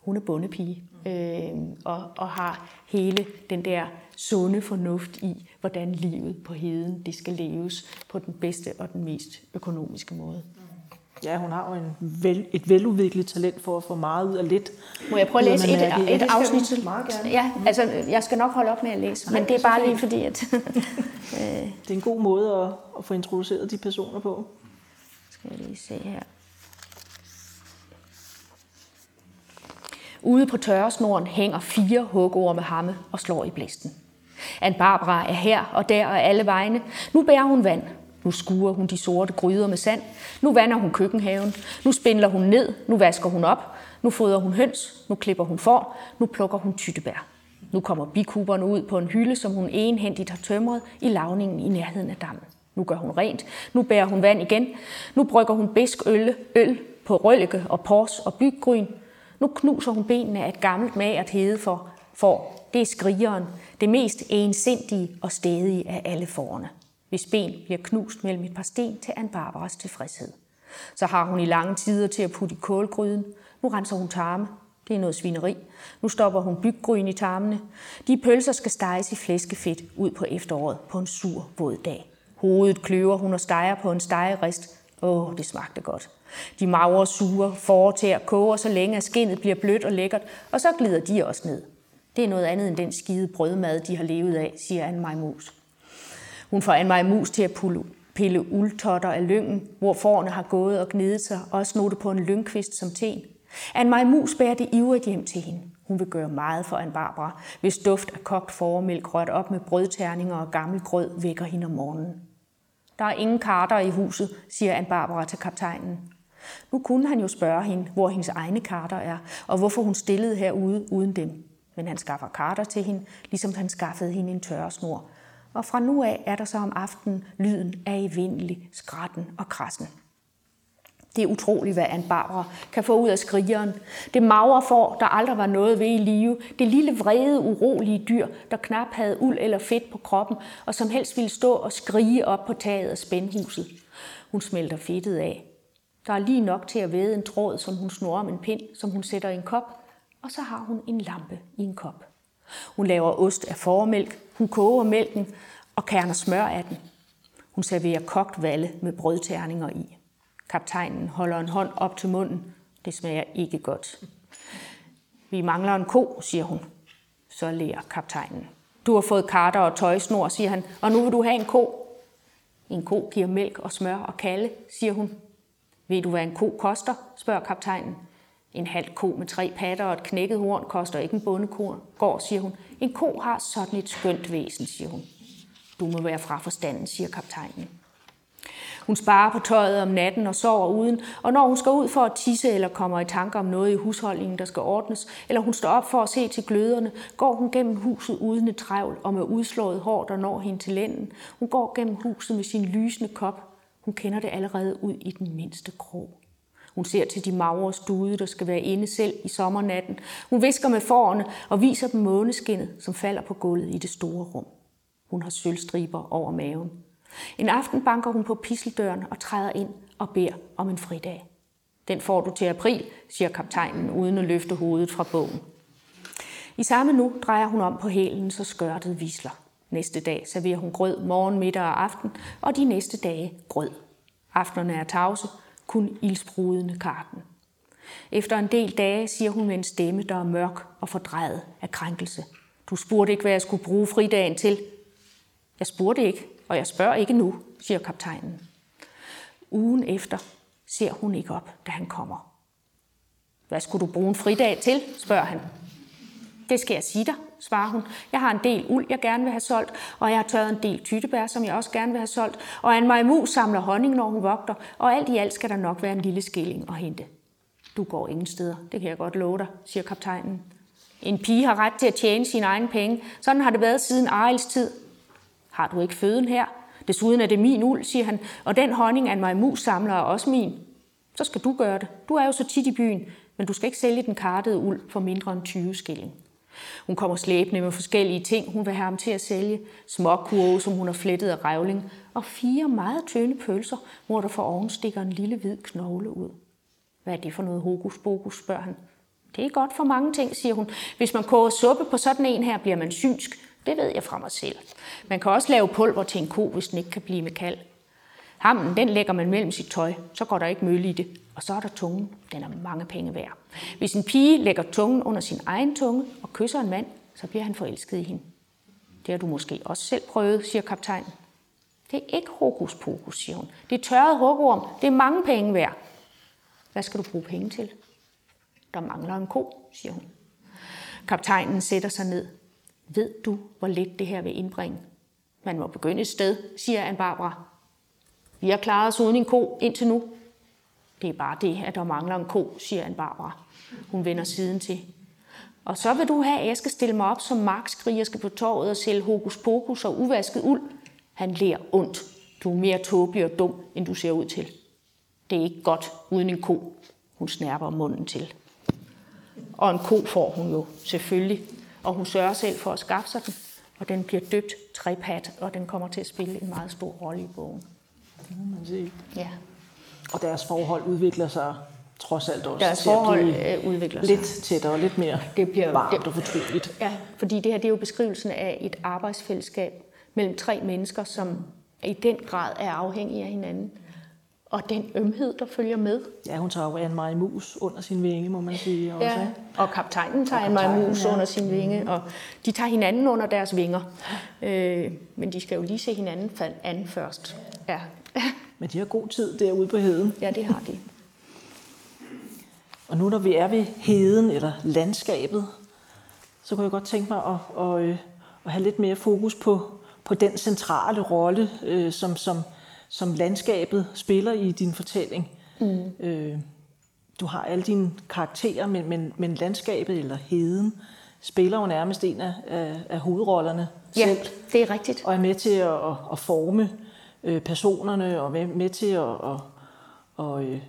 hun er bundepige. Øh, og, og har hele den der sunde fornuft i, hvordan livet på heden det skal leves på den bedste og den mest økonomiske måde. Ja, hun har jo en vel, et veludviklet talent for at få meget ud af lidt. Må jeg prøve at læse et, et, et afsnit? Meget gerne. Ja, altså jeg skal nok holde op med at læse, men det er bare lige fordi, at... det er en god måde at, at få introduceret de personer på. Skal jeg lige se her. Ude på tørresnoren hænger fire hugorme med hamme og slår i blæsten. Anne Barbara er her og der og alle vegne. Nu bærer hun vand. Nu skuer hun de sorte gryder med sand. Nu vander hun køkkenhaven. Nu spindler hun ned. Nu vasker hun op. Nu fodrer hun høns. Nu klipper hun får. Nu plukker hun tyttebær. Nu kommer bikuberne ud på en hylde, som hun enhændigt har tømret i lavningen i nærheden af dammen. Nu gør hun rent. Nu bærer hun vand igen. Nu brygger hun bisk øl, øl på røllike og pors og byggryn. Nu knuser hun benene af et gammelt magert hede for, for det er skrigeren, det mest ensindige og stedige af alle forerne. Hvis ben bliver knust mellem et par sten til Anne Barbaras tilfredshed. Så har hun i lange tider til at putte i kålgryden. Nu renser hun tarme. Det er noget svineri. Nu stopper hun byggryn i tarmene. De pølser skal steges i flæskefedt ud på efteråret på en sur, våd dag. Hovedet kløver hun og steger på en stegerist. Åh, det smagte godt. De magre, sure fortær koger så længe, at skinnet bliver blødt og lækkert, og så glider de også ned. Det er noget andet end den skide brødmad, de har levet af, siger Anne Majmus. Hun får Anne Majmus til at pulle, pille uldtotter af lyngen, hvor forerne har gået og gnidet sig, og snotte på en lyngkvist som ten. Anne Majmus bærer det ivrigt hjem til hende. Hun vil gøre meget for Anne Barbara, hvis duft af kogt formælk rørt op med brødterninger og gammel grød vækker hende om morgenen. Der er ingen karter i huset, siger Anne Barbara til kaptajnen. Nu kunne han jo spørge hende, hvor hendes egne karter er, og hvorfor hun stillede herude uden dem. Men han skaffer karter til hende, ligesom han skaffede hende en tørresnor. Og fra nu af er der så om aftenen lyden af evindelig skratten og krassen. Det er utroligt, hvad Anne Barbara kan få ud af skrigeren. Det magre får, der aldrig var noget ved i live. Det lille vrede, urolige dyr, der knap havde uld eller fedt på kroppen, og som helst ville stå og skrige op på taget af spændhuset. Hun smelter fedtet af. Der er lige nok til at væde en tråd, som hun snor om en pind, som hun sætter i en kop, og så har hun en lampe i en kop. Hun laver ost af formælk, hun koger mælken og kerner smør af den. Hun serverer kogt valle med brødterninger i. Kaptajnen holder en hånd op til munden. Det smager ikke godt. Vi mangler en ko, siger hun. Så lærer kaptajnen. Du har fået karter og tøjsnor, siger han, og nu vil du have en ko. En ko giver mælk og smør og kalde, siger hun. Ved du, hvad en ko koster? spørger kaptajnen. En halv ko med tre patter og et knækket horn koster ikke en bondegård, siger hun. En ko har sådan et skønt væsen, siger hun. Du må være fra forstanden, siger kaptajnen. Hun sparer på tøjet om natten og sover uden, og når hun skal ud for at tisse eller kommer i tanker om noget i husholdningen, der skal ordnes, eller hun står op for at se til gløderne, går hun gennem huset uden et trævl og med udslået hår, der når hende til lænden. Hun går gennem huset med sin lysende kop. Hun kender det allerede ud i den mindste krog. Hun ser til de magre stude, der skal være inde selv i sommernatten. Hun visker med forerne og viser dem måneskinnet, som falder på gulvet i det store rum. Hun har sølvstriber over maven. En aften banker hun på pisseldøren og træder ind og beder om en fridag. Den får du til april, siger kaptajnen uden at løfte hovedet fra bogen. I samme nu drejer hun om på hælen, så skørtet visler. Næste dag serverer hun grød morgen, middag og aften, og de næste dage grød. Aftenerne er tavse, kun ildsprudende karten. Efter en del dage siger hun med en stemme, der er mørk og fordrejet af krænkelse. Du spurgte ikke, hvad jeg skulle bruge fridagen til. Jeg spurgte ikke, og jeg spørger ikke nu, siger kaptajnen. Ugen efter ser hun ikke op, da han kommer. Hvad skulle du bruge en fridag til, spørger han. Det skal jeg sige dig, svarer hun. Jeg har en del uld, jeg gerne vil have solgt, og jeg har tørret en del tyttebær, som jeg også gerne vil have solgt, og en majmus samler honning, når hun vogter, og alt i alt skal der nok være en lille skilling at hente. Du går ingen steder, det kan jeg godt love dig, siger kaptajnen. En pige har ret til at tjene sine egne penge. Sådan har det været siden Arils tid. Har du ikke føden her? Desuden er det min uld, siger han, og den honning en majmus samler er også min. Så skal du gøre det. Du er jo så tit i byen, men du skal ikke sælge den kartede uld for mindre end 20 skilling. Hun kommer slæbende med forskellige ting, hun vil have ham til at sælge. Småkurve, som hun har flettet af revling, og fire meget tynde pølser, hvor der for oven stikker en lille hvid knogle ud. Hvad er det for noget hokus pokus, spørger han. Det er godt for mange ting, siger hun. Hvis man koger suppe på sådan en her, bliver man synsk. Det ved jeg fra mig selv. Man kan også lave pulver til en ko, hvis den ikke kan blive med kald. Hammen, den lægger man mellem sit tøj, så går der ikke møl i det. Og så er der tungen, den er mange penge værd. Hvis en pige lægger tungen under sin egen tunge og kysser en mand, så bliver han forelsket i hende. Det har du måske også selv prøvet, siger kaptajnen. Det er ikke hokus pokus, siger hun. Det er tørret hukkorm. Det er mange penge værd. Hvad skal du bruge penge til? Der mangler en ko, siger hun. Kaptajnen sætter sig ned. Ved du, hvor lidt det her vil indbringe? Man må begynde et sted, siger Anne Barbara. Vi har klaret os uden en ko indtil nu. Det er bare det, at der mangler en ko, siger Anne Barbara. Hun vender siden til. Og så vil du have, at jeg skal stille mig op som markskriger skal på torvet og sælge hokus pokus og uvasket uld. Han ler ondt. Du er mere tåbelig og dum, end du ser ud til. Det er ikke godt uden en ko. Hun snærper munden til. Og en ko får hun jo selvfølgelig. Og hun sørger selv for at skaffe sig den. Og den bliver døbt trepat, og den kommer til at spille en meget stor rolle i bogen. Det må man sige. Ja. Og deres forhold udvikler sig trods alt også Deres til at forhold blive øh, udvikler sig. lidt tættere og lidt mere Det bliver- varmt det- og fortroligt. Ja, fordi det her det er jo beskrivelsen af et arbejdsfællesskab mellem tre mennesker, som i den grad er afhængige af hinanden. Og den ømhed, der følger med. Ja, hun tager jo en meget mus under sin vinge, må man sige. Også, Ja, og kaptajnen tager Og en kaptajnen, mus ja. under sin vinge, og de tager hinanden under deres vinger. Øh, men de skal jo lige se hinanden an først. Ja. Men de har god tid derude på heden. ja, det har de. Og nu når vi er ved heden eller landskabet, så kunne jeg godt tænke mig at, at, øh, at have lidt mere fokus på, på den centrale rolle, øh, som, som, som landskabet spiller i din fortælling. Mm. Øh, du har alle dine karakterer, men, men, men landskabet eller heden spiller jo nærmest en af, af, af hovedrollerne Ja, selv, det er rigtigt. og er med til at, at, at forme øh, personerne, og med, med til at, at, at, øh,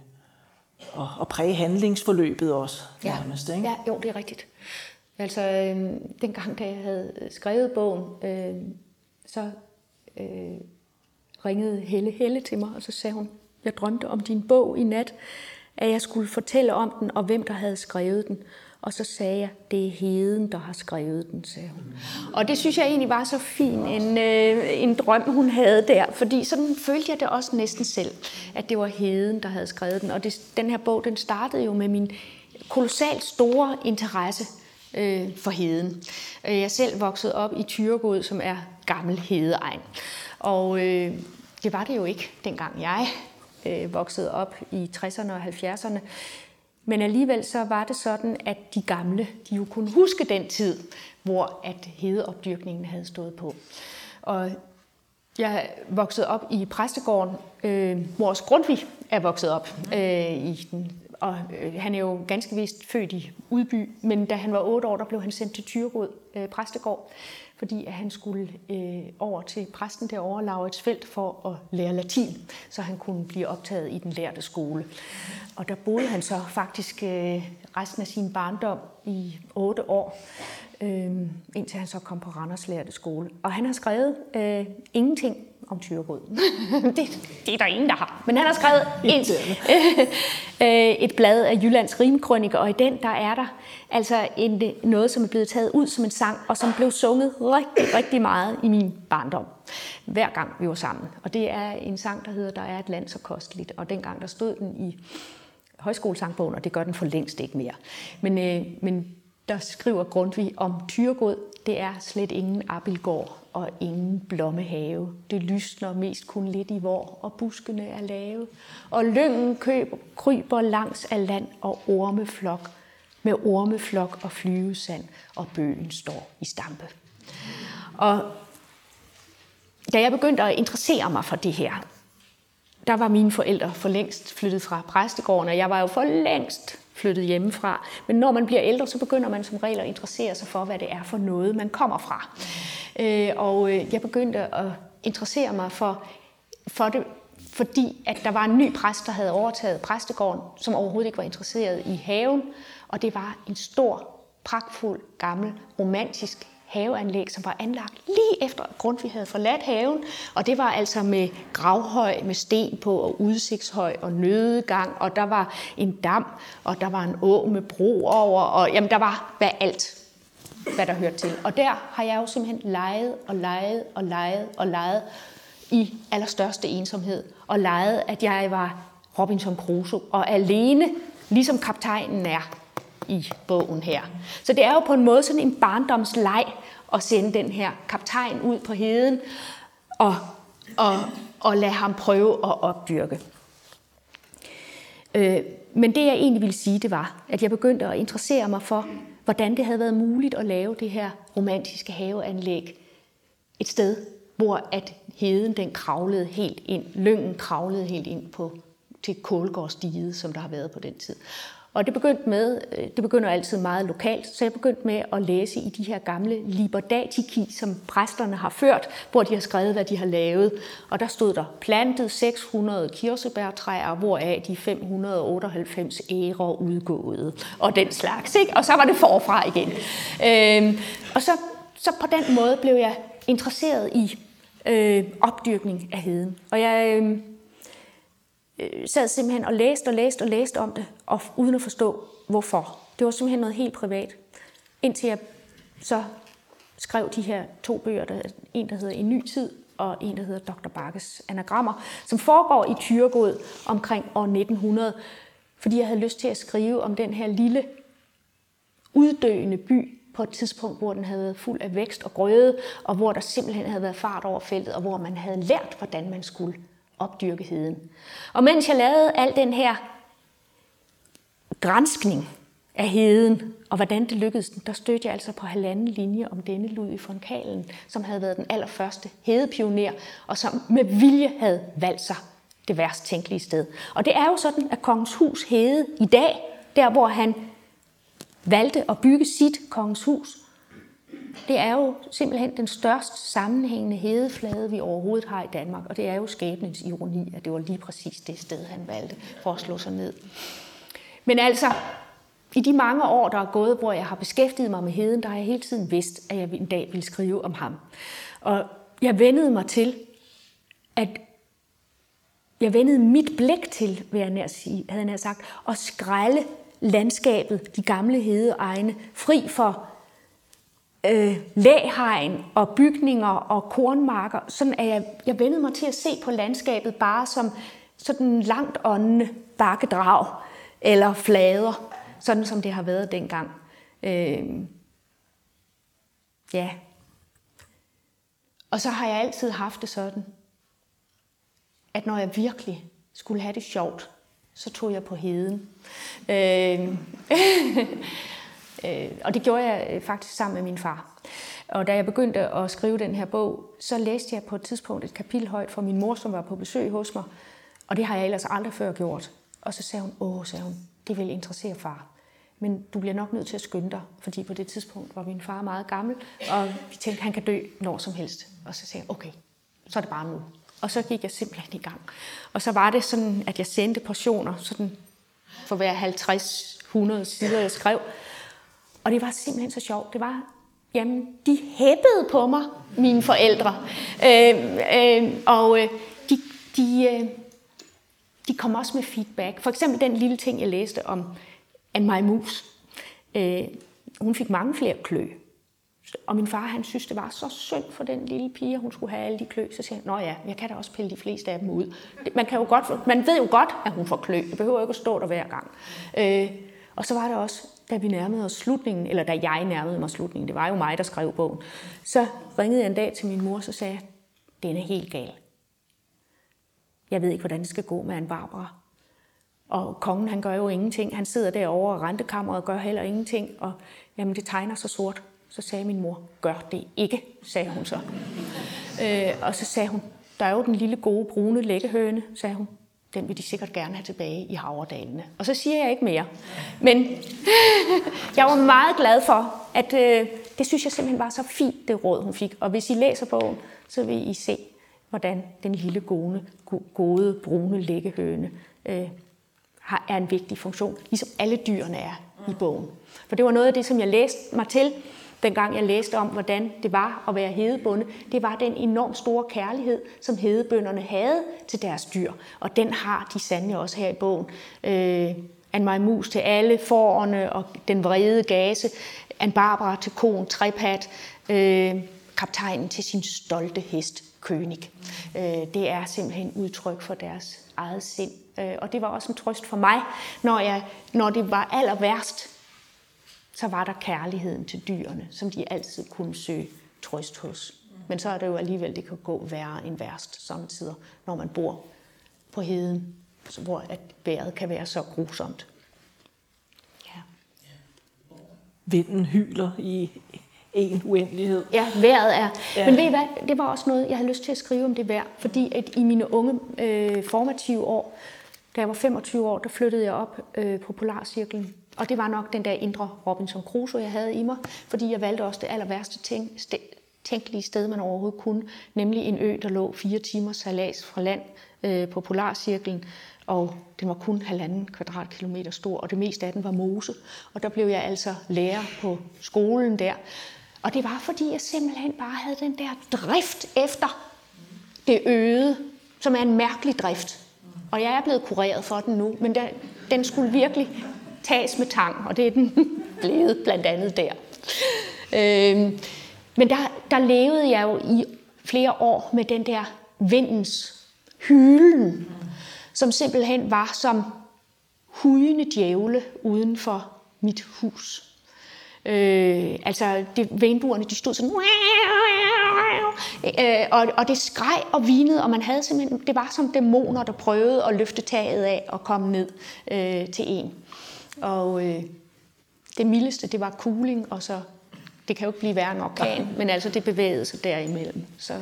at, at præge handlingsforløbet også. nærmest, ikke? ja, jo, det er rigtigt. Altså, øh, dengang, da jeg havde skrevet bogen, øh, så øh, ringede Helle Helle til mig, og så sagde hun, jeg drømte om din bog i nat, at jeg skulle fortælle om den, og hvem der havde skrevet den. Og så sagde jeg, det er Heden, der har skrevet den, sagde hun. Og det synes jeg egentlig var så fin en, øh, en drøm, hun havde der, fordi sådan følte jeg det også næsten selv, at det var Heden, der havde skrevet den. Og det, den her bog, den startede jo med min kolossalt store interesse øh, for heden. Øh, jeg er selv vokset op i Tyregod, som er gammel hedeegn. Og øh, det var det jo ikke, dengang jeg øh, voksede op i 60'erne og 70'erne. Men alligevel så var det sådan, at de gamle, de jo kunne huske den tid, hvor at hedeopdyrkningen havde stået på. Og jeg voksede op i præstegården, øh, hvor også Grundtvig er vokset op. Øh, i den, og øh, han er jo ganske vist født i Udby, men da han var otte år, der blev han sendt til Thyregod øh, præstegård, fordi at han skulle øh, over til præsten derovre, Laurits Felt, for at lære latin, så han kunne blive optaget i den lærte skole. Og der boede han så faktisk øh, resten af sin barndom i otte år øh, indtil han så kom på Randers Lærte Skole. Og han har skrevet øh, ingenting om Tyregod. det, det er der ingen, der har. Men han har skrevet en, øh, et blad af Jyllands Rimkrønike, og i den der er der altså en, noget, som er blevet taget ud som en sang, og som blev sunget rigtig, rigtig meget i min barndom. Hver gang vi var sammen. Og det er en sang, der hedder Der er et land så kosteligt. Og dengang der stod den i højskolesangbogen, og det gør den for længst ikke mere. Men, øh, men der skriver Grundtvig om Tyregod, det er slet ingen Abilgård og ingen blommehave. Det lysner mest kun lidt i vor, og buskene er lave. Og lyngen køb, kryber langs af land og ormeflok. med ormeflok og flyvesand, og bøgen står i stampe. Og da jeg begyndte at interessere mig for det her, der var mine forældre for længst flyttet fra præstegården, og jeg var jo for længst flyttet hjemmefra. Men når man bliver ældre, så begynder man som regel at interessere sig for, hvad det er for noget, man kommer fra. Øh, og øh, jeg begyndte at interessere mig for, for det, fordi at der var en ny præst, der havde overtaget præstegården, som overhovedet ikke var interesseret i haven. Og det var en stor, pragtfuld, gammel, romantisk haveanlæg, som var anlagt lige efter at Grundtvig havde forladt haven. Og det var altså med gravhøj med sten på, og udsigtshøj og nødegang, og der var en dam, og der var en å med bro over, og jamen der var hvad alt, hvad der hørte til. Og der har jeg jo simpelthen leget og leget og leget og leget i allerstørste ensomhed, og leget, at jeg var Robinson Crusoe, og alene, ligesom kaptajnen er i bogen her. Så det er jo på en måde sådan en barndomsleg at sende den her kaptajn ud på heden og, og, og lade ham prøve at opdyrke. Øh, men det jeg egentlig ville sige, det var, at jeg begyndte at interessere mig for, hvordan det havde været muligt at lave det her romantiske haveanlæg et sted, hvor at heden den kravlede helt ind, lyngen kravlede helt ind på til Kålgårdsdiget, som der har været på den tid. Og det begyndte med, øh, det begynder altid meget lokalt, så jeg begyndte med at læse i de her gamle liberdatiki, som præsterne har ført, hvor de har skrevet, hvad de har lavet. Og der stod der plantet 600 kirsebærtræer, hvoraf de 598 ærer udgåede, og den slags. Ikke? Og så var det forfra igen. Øhm, og så, så på den måde blev jeg interesseret i øh, opdyrkning af heden. Og jeg, øh, øh, sad simpelthen og læste og læste og læste om det, og uden at forstå, hvorfor. Det var simpelthen noget helt privat. Indtil jeg så skrev de her to bøger, der, en der hedder En ny tid, og en der hedder Dr. Bakkes anagrammer, som foregår i Tyregod omkring år 1900, fordi jeg havde lyst til at skrive om den her lille uddøende by på et tidspunkt, hvor den havde været fuld af vækst og grøde, og hvor der simpelthen havde været fart over feltet, og hvor man havde lært, hvordan man skulle opdyrke heden. Og mens jeg lavede al den her grænskning af heden, og hvordan det lykkedes, der stødte jeg altså på halvanden linje om denne Ludvig von Kalen, som havde været den allerførste hedepioner, og som med vilje havde valgt sig det værst tænkelige sted. Og det er jo sådan, at Kongens Hus hede i dag, der hvor han valgte at bygge sit Kongens Hus, det er jo simpelthen den størst sammenhængende hedeflade, vi overhovedet har i Danmark. Og det er jo skæbnens ironi, at det var lige præcis det sted, han valgte for at slå sig ned. Men altså, i de mange år, der er gået, hvor jeg har beskæftiget mig med heden, der har jeg hele tiden vidst, at jeg en dag ville skrive om ham. Og jeg vendede mig til, at jeg vendede mit blik til, vil jeg nær sige, havde jeg nær sagt, at skrælle landskabet, de gamle hedeegne, fri for øh, læhegn og bygninger og kornmarker, sådan at jeg, jeg vendede mig til at se på landskabet bare som sådan langt åndende bakkedrag eller flader, sådan som det har været dengang. Øh, ja. Og så har jeg altid haft det sådan, at når jeg virkelig skulle have det sjovt, så tog jeg på heden. Øh, Øh, og det gjorde jeg øh, faktisk sammen med min far. Og da jeg begyndte at skrive den her bog, så læste jeg på et tidspunkt et kapitel højt for min mor, som var på besøg hos mig. Og det har jeg ellers aldrig før gjort. Og så sagde hun, åh, sagde hun, det vil interessere far. Men du bliver nok nødt til at skynde dig, fordi på det tidspunkt var min far meget gammel, og vi tænkte, at han kan dø når som helst. Og så sagde jeg, okay, så er det bare nu. Og så gik jeg simpelthen i gang. Og så var det sådan, at jeg sendte portioner, sådan for hver 50-100 sider, jeg skrev, og det var simpelthen så sjovt. Det var, jamen, de hæppede på mig, mine forældre. Øh, øh, og øh, de, de, øh, de kom også med feedback. For eksempel den lille ting, jeg læste om en majmus. Øh, hun fik mange flere klø. Og min far, han synes, det var så synd for den lille pige, at hun skulle have alle de klø. Så siger han, nå ja, jeg kan da også pille de fleste af dem ud. Man, kan jo godt, man ved jo godt, at hun får klø. Det behøver ikke at stå der hver gang. Øh, og så var det også da vi nærmede os slutningen, eller da jeg nærmede mig slutningen, det var jo mig, der skrev bogen, så ringede jeg en dag til min mor, så sagde jeg, den er helt gal. Jeg ved ikke, hvordan det skal gå med en Barbara. Og kongen, han gør jo ingenting. Han sidder derovre og rentekammeret og gør heller ingenting. Og jamen, det tegner så sort. Så sagde min mor, gør det ikke, sagde hun så. Øh, og så sagde hun, der er jo den lille gode brune lækkehøne, sagde hun. Den vil de sikkert gerne have tilbage i Havredalene. Og så siger jeg ikke mere. Men jeg var meget glad for, at øh, det synes jeg simpelthen var så fint, det råd, hun fik. Og hvis I læser bogen, så vil I se, hvordan den lille gode, gode brune læggehøne øh, har, er en vigtig funktion, ligesom alle dyrene er i bogen. For det var noget af det, som jeg læste mig til, dengang jeg læste om, hvordan det var at være hedebonde. Det var den enormt store kærlighed, som hedebønderne havde til deres dyr. Og den har de sandelig også her i bogen. Øh, Anne Mus til alle forerne og den vrede gase. Anne Barbara til konen Trepat. Øh, kaptajnen til sin stolte hest König. Øh, det er simpelthen udtryk for deres eget sind. Øh, og det var også en trøst for mig, når, jeg, når det var aller værst, så var der kærligheden til dyrene, som de altid kunne søge trøst hos. Men så er det jo alligevel, det kan gå værre end værst samtidig, når man bor på heden, hvor at vejret kan være så grusomt. Ja. Vinden hyler i en uendelighed. Ja, vejret er. Ja. Men ved I hvad, det var også noget, jeg havde lyst til at skrive om det vejr, fordi at i mine unge øh, formative år, da jeg var 25 år, der flyttede jeg op øh, på Polarcirklen. Og det var nok den der indre Robinson Crusoe, jeg havde i mig, fordi jeg valgte også det aller værste ting, tænkelige sted, man overhovedet kunne, nemlig en ø, der lå fire timer salas fra land øh, på Polarcirklen, og den var kun halvanden kvadratkilometer stor, og det meste af den var mose. Og der blev jeg altså lærer på skolen der. Og det var, fordi jeg simpelthen bare havde den der drift efter det øde, som er en mærkelig drift. Og jeg er blevet kureret for den nu, men der, den skulle virkelig tages med tang, og det er den blevet blandt andet der. Øh, men der, der levede jeg jo i flere år med den der vindens hylen, som simpelthen var som hujende djævle uden for mit hus. Øh, altså, det, vinduerne, de stod sådan... Øh, og, og det skreg og vinede, og man havde simpelthen, det var som dæmoner, der prøvede at løfte taget af og komme ned øh, til en. Og øh, det mildeste, det var cooling, og så det kan jo ikke blive værre end orkan, men altså det bevægede sig derimellem. Så, øh,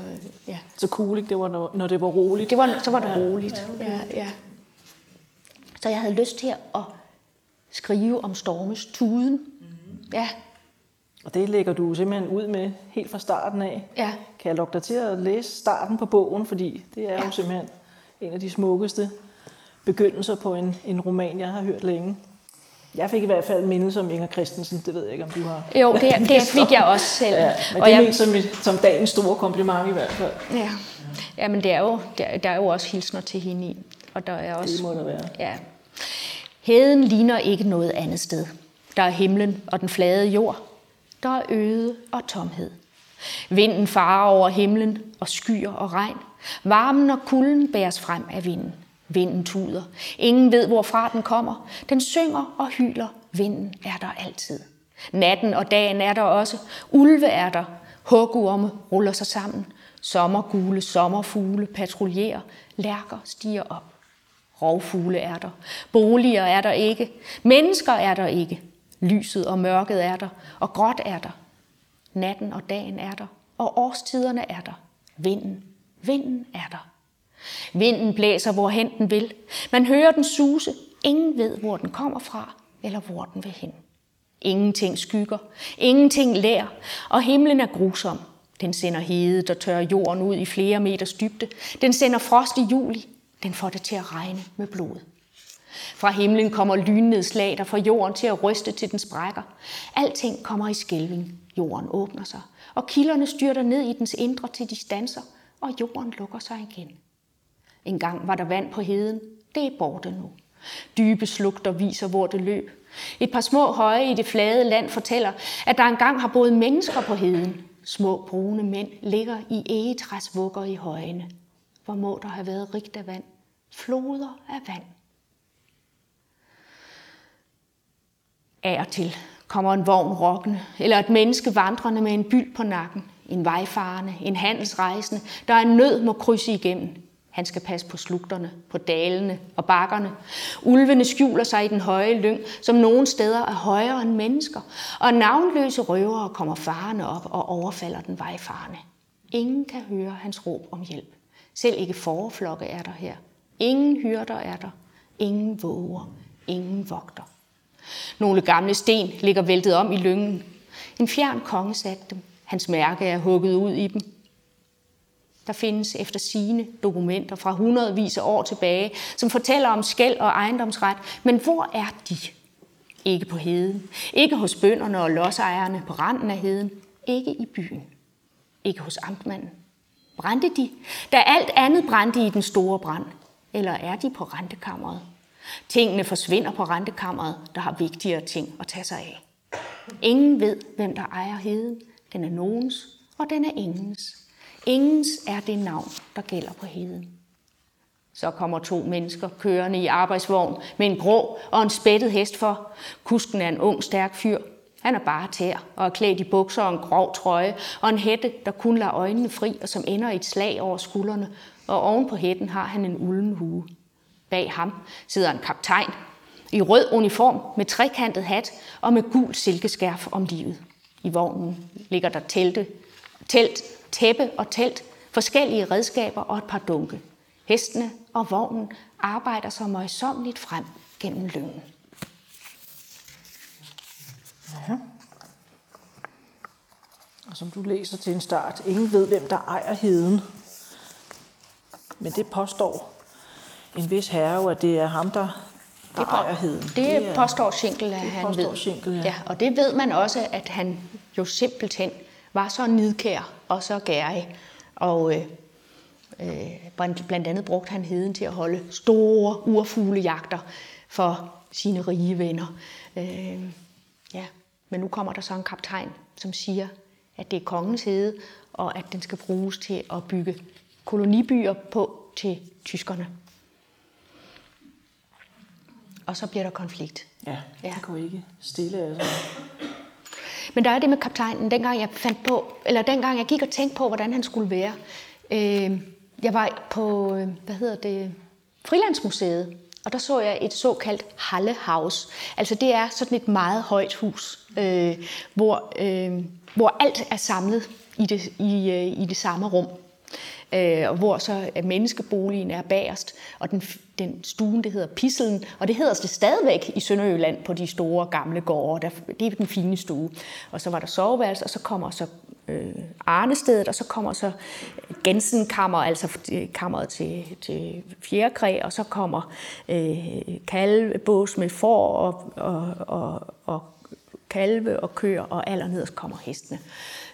ja. så cooling, det var når, når det var roligt? Det var, så var det roligt, ja, ja. Så jeg havde lyst til at skrive om stormes tuden. Mm-hmm. Ja. Og det lægger du simpelthen ud med helt fra starten af. Ja. Kan jeg lukke dig til at læse starten på bogen, fordi det er ja. jo simpelthen en af de smukkeste begyndelser på en, en roman, jeg har hørt længe. Jeg fik i hvert fald mindelser om Inger Christensen, det ved jeg ikke, om du har. Jo, det, det fik jeg også selv. Ja, men og det er jeg... som, som dagens store kompliment i hvert fald. Ja, ja men det er jo, der, der er jo også hilsner til hende i. Og der er også, det må der være. Ja. Heden ligner ikke noget andet sted. Der er himlen og den flade jord. Der er øde og tomhed. Vinden farer over himlen og skyer og regn. Varmen og kulden bæres frem af vinden. Vinden tuder. Ingen ved, hvorfra den kommer. Den synger og hyler. Vinden er der altid. Natten og dagen er der også. Ulve er der. Hugorme ruller sig sammen. Sommergule sommerfugle patruljerer. Lærker stiger op. Rovfugle er der. Boliger er der ikke. Mennesker er der ikke. Lyset og mørket er der. Og gråt er der. Natten og dagen er der. Og årstiderne er der. Vinden, vinden er der. Vinden blæser, hvorhen den vil. Man hører den suse. Ingen ved, hvor den kommer fra, eller hvor den vil hen. Ingenting skygger, ingenting lær, og himlen er grusom. Den sender hede, der tørrer jorden ud i flere meters dybde. Den sender frost i juli. Den får det til at regne med blod. Fra himlen kommer lynnedslag, der får jorden til at ryste til den sprækker. Alting kommer i skælving. Jorden åbner sig, og kilderne styrter ned i dens indre til de stanser, og jorden lukker sig igen. Engang var der vand på heden. Det er borte nu. Dybe slugter viser, hvor det løb. Et par små høje i det flade land fortæller, at der engang har boet mennesker på heden. Små brune mænd ligger i egetræsvugger i højene. Hvor må der have været rigt af vand? Floder af vand. Af og til kommer en vogn rokkende, eller et menneske vandrende med en byld på nakken. En vejfarende, en handelsrejsende, der er nød må krydse igennem. Han skal passe på slugterne, på dalene og bakkerne. Ulvene skjuler sig i den høje lyng, som nogle steder er højere end mennesker, og navnløse røvere kommer farerne op og overfalder den vejfarende. Ingen kan høre hans råb om hjælp. Selv ikke forflokke er der her. Ingen hyrder er der. Ingen våger. Ingen vogter. Nogle gamle sten ligger væltet om i lyngen. En fjern konge satte dem. Hans mærke er hugget ud i dem. Der findes efter sine dokumenter fra hundredvis af år tilbage, som fortæller om skæld og ejendomsret. Men hvor er de? Ikke på heden. Ikke hos bønderne og lodsejerne på randen af heden. Ikke i byen. Ikke hos amtmanden. Brændte de, da alt andet brændte i den store brand? Eller er de på rentekammeret? Tingene forsvinder på rentekammeret, der har vigtigere ting at tage sig af. Ingen ved, hvem der ejer heden. Den er nogens, og den er ingens. Ingens er det navn, der gælder på heden. Så kommer to mennesker kørende i arbejdsvogn med en grå og en spættet hest for. Kusken er en ung, stærk fyr. Han er bare tær og er klædt i bukser og en grov trøje og en hætte, der kun lader øjnene fri og som ender i et slag over skuldrene. Og oven på hætten har han en ulden hue. Bag ham sidder en kaptajn i rød uniform med trekantet hat og med gul silkeskærf om livet. I vognen ligger der telte, telt, tæppe og telt, forskellige redskaber og et par dunke. Hestene og vognen arbejder så møjsommeligt frem gennem lyngen. Ja. Og som du læser til en start, ingen ved, hvem der ejer heden. Men det påstår en vis herre, at det er ham, der, der det, ejer heden. Det, det er, påstår Schinkel, at han påstår ved. Schinkel, ja. ja. Og det ved man også, at han jo simpelthen var så nidkær og så gærig. Og øh, øh, blandt andet brugte han heden til at holde store urfuglejagter for sine rige venner. Øh, ja. Men nu kommer der så en kaptajn, som siger, at det er kongens hede, og at den skal bruges til at bygge kolonibyer på til tyskerne. Og så bliver der konflikt. Ja, ja. det går ikke stille altså. Men der er det med kaptajnen, dengang jeg fandt på, eller dengang jeg gik og tænkte på, hvordan han skulle være. Øh, jeg var på, øh, hvad hedder det, Frilandsmuseet, og der så jeg et såkaldt Hallehaus. Altså det er sådan et meget højt hus, øh, hvor, øh, hvor alt er samlet i det, i, øh, i det samme rum. Øh, hvor så menneskeboligen er bagerst, og den, den stuen, det hedder Pisselen, og det hedder det stadigvæk i Sønderjylland på de store gamle gårde. Der, det er den fine stue. Og så var der soveværelse, og så kommer så øh, Arnestedet, og så kommer så Gensenkammer, altså øh, kammeret til, til fjerkræ, og så kommer øh, kalvebås med får og, og, og, og kalve og køer, og allernederst kommer hestene.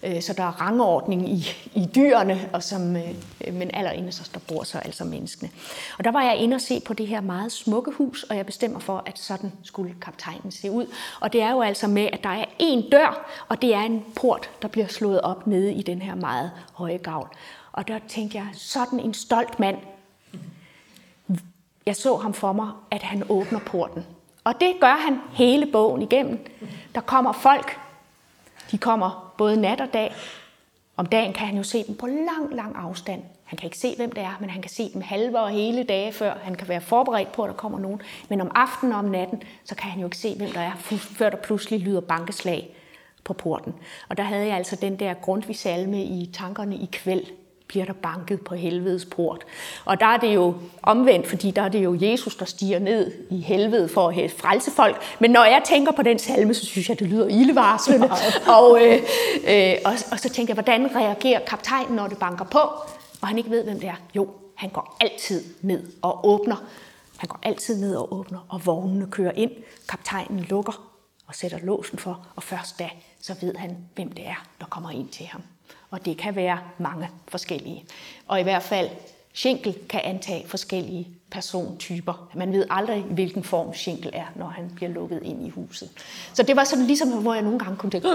Øh, så der er rangordning i, i dyrene, og som, øh, men allerinderst der bor så altså menneskene. Og der var jeg inde og se på det her meget smukke hus, og jeg bestemmer for, at sådan skulle kaptajnen se ud. Og det er jo altså med, at der er en dør, og det er en port, der bliver slået op nede i den her meget høje gavl. Og der tænkte jeg, sådan en stolt mand. Jeg så ham for mig, at han åbner porten. Og det gør han hele bogen igennem. Der kommer folk. De kommer både nat og dag. Om dagen kan han jo se dem på lang, lang afstand. Han kan ikke se, hvem det er, men han kan se dem halve og hele dage før. Han kan være forberedt på, at der kommer nogen. Men om aftenen og om natten, så kan han jo ikke se, hvem der er, før der pludselig lyder bankeslag på porten. Og der havde jeg altså den der grundtvig salme i tankerne i kvæld bliver der banket på helvedes port. Og der er det jo omvendt, fordi der er det jo Jesus, der stiger ned i helvede for at frelse folk. Men når jeg tænker på den salme, så synes jeg, det lyder ildevarslende. og, øh, øh, og, og så tænker jeg, hvordan reagerer kaptajnen, når det banker på, og han ikke ved, hvem det er? Jo, han går altid ned og åbner. Han går altid ned og åbner, og vognene kører ind. Kaptajnen lukker og sætter låsen for, og først da, så ved han, hvem det er, der kommer ind til ham og det kan være mange forskellige. Og i hvert fald, Schinkel kan antage forskellige persontyper. Man ved aldrig, hvilken form Schinkel er, når han bliver lukket ind i huset. Så det var sådan ligesom, hvor jeg nogle gange kunne tænke,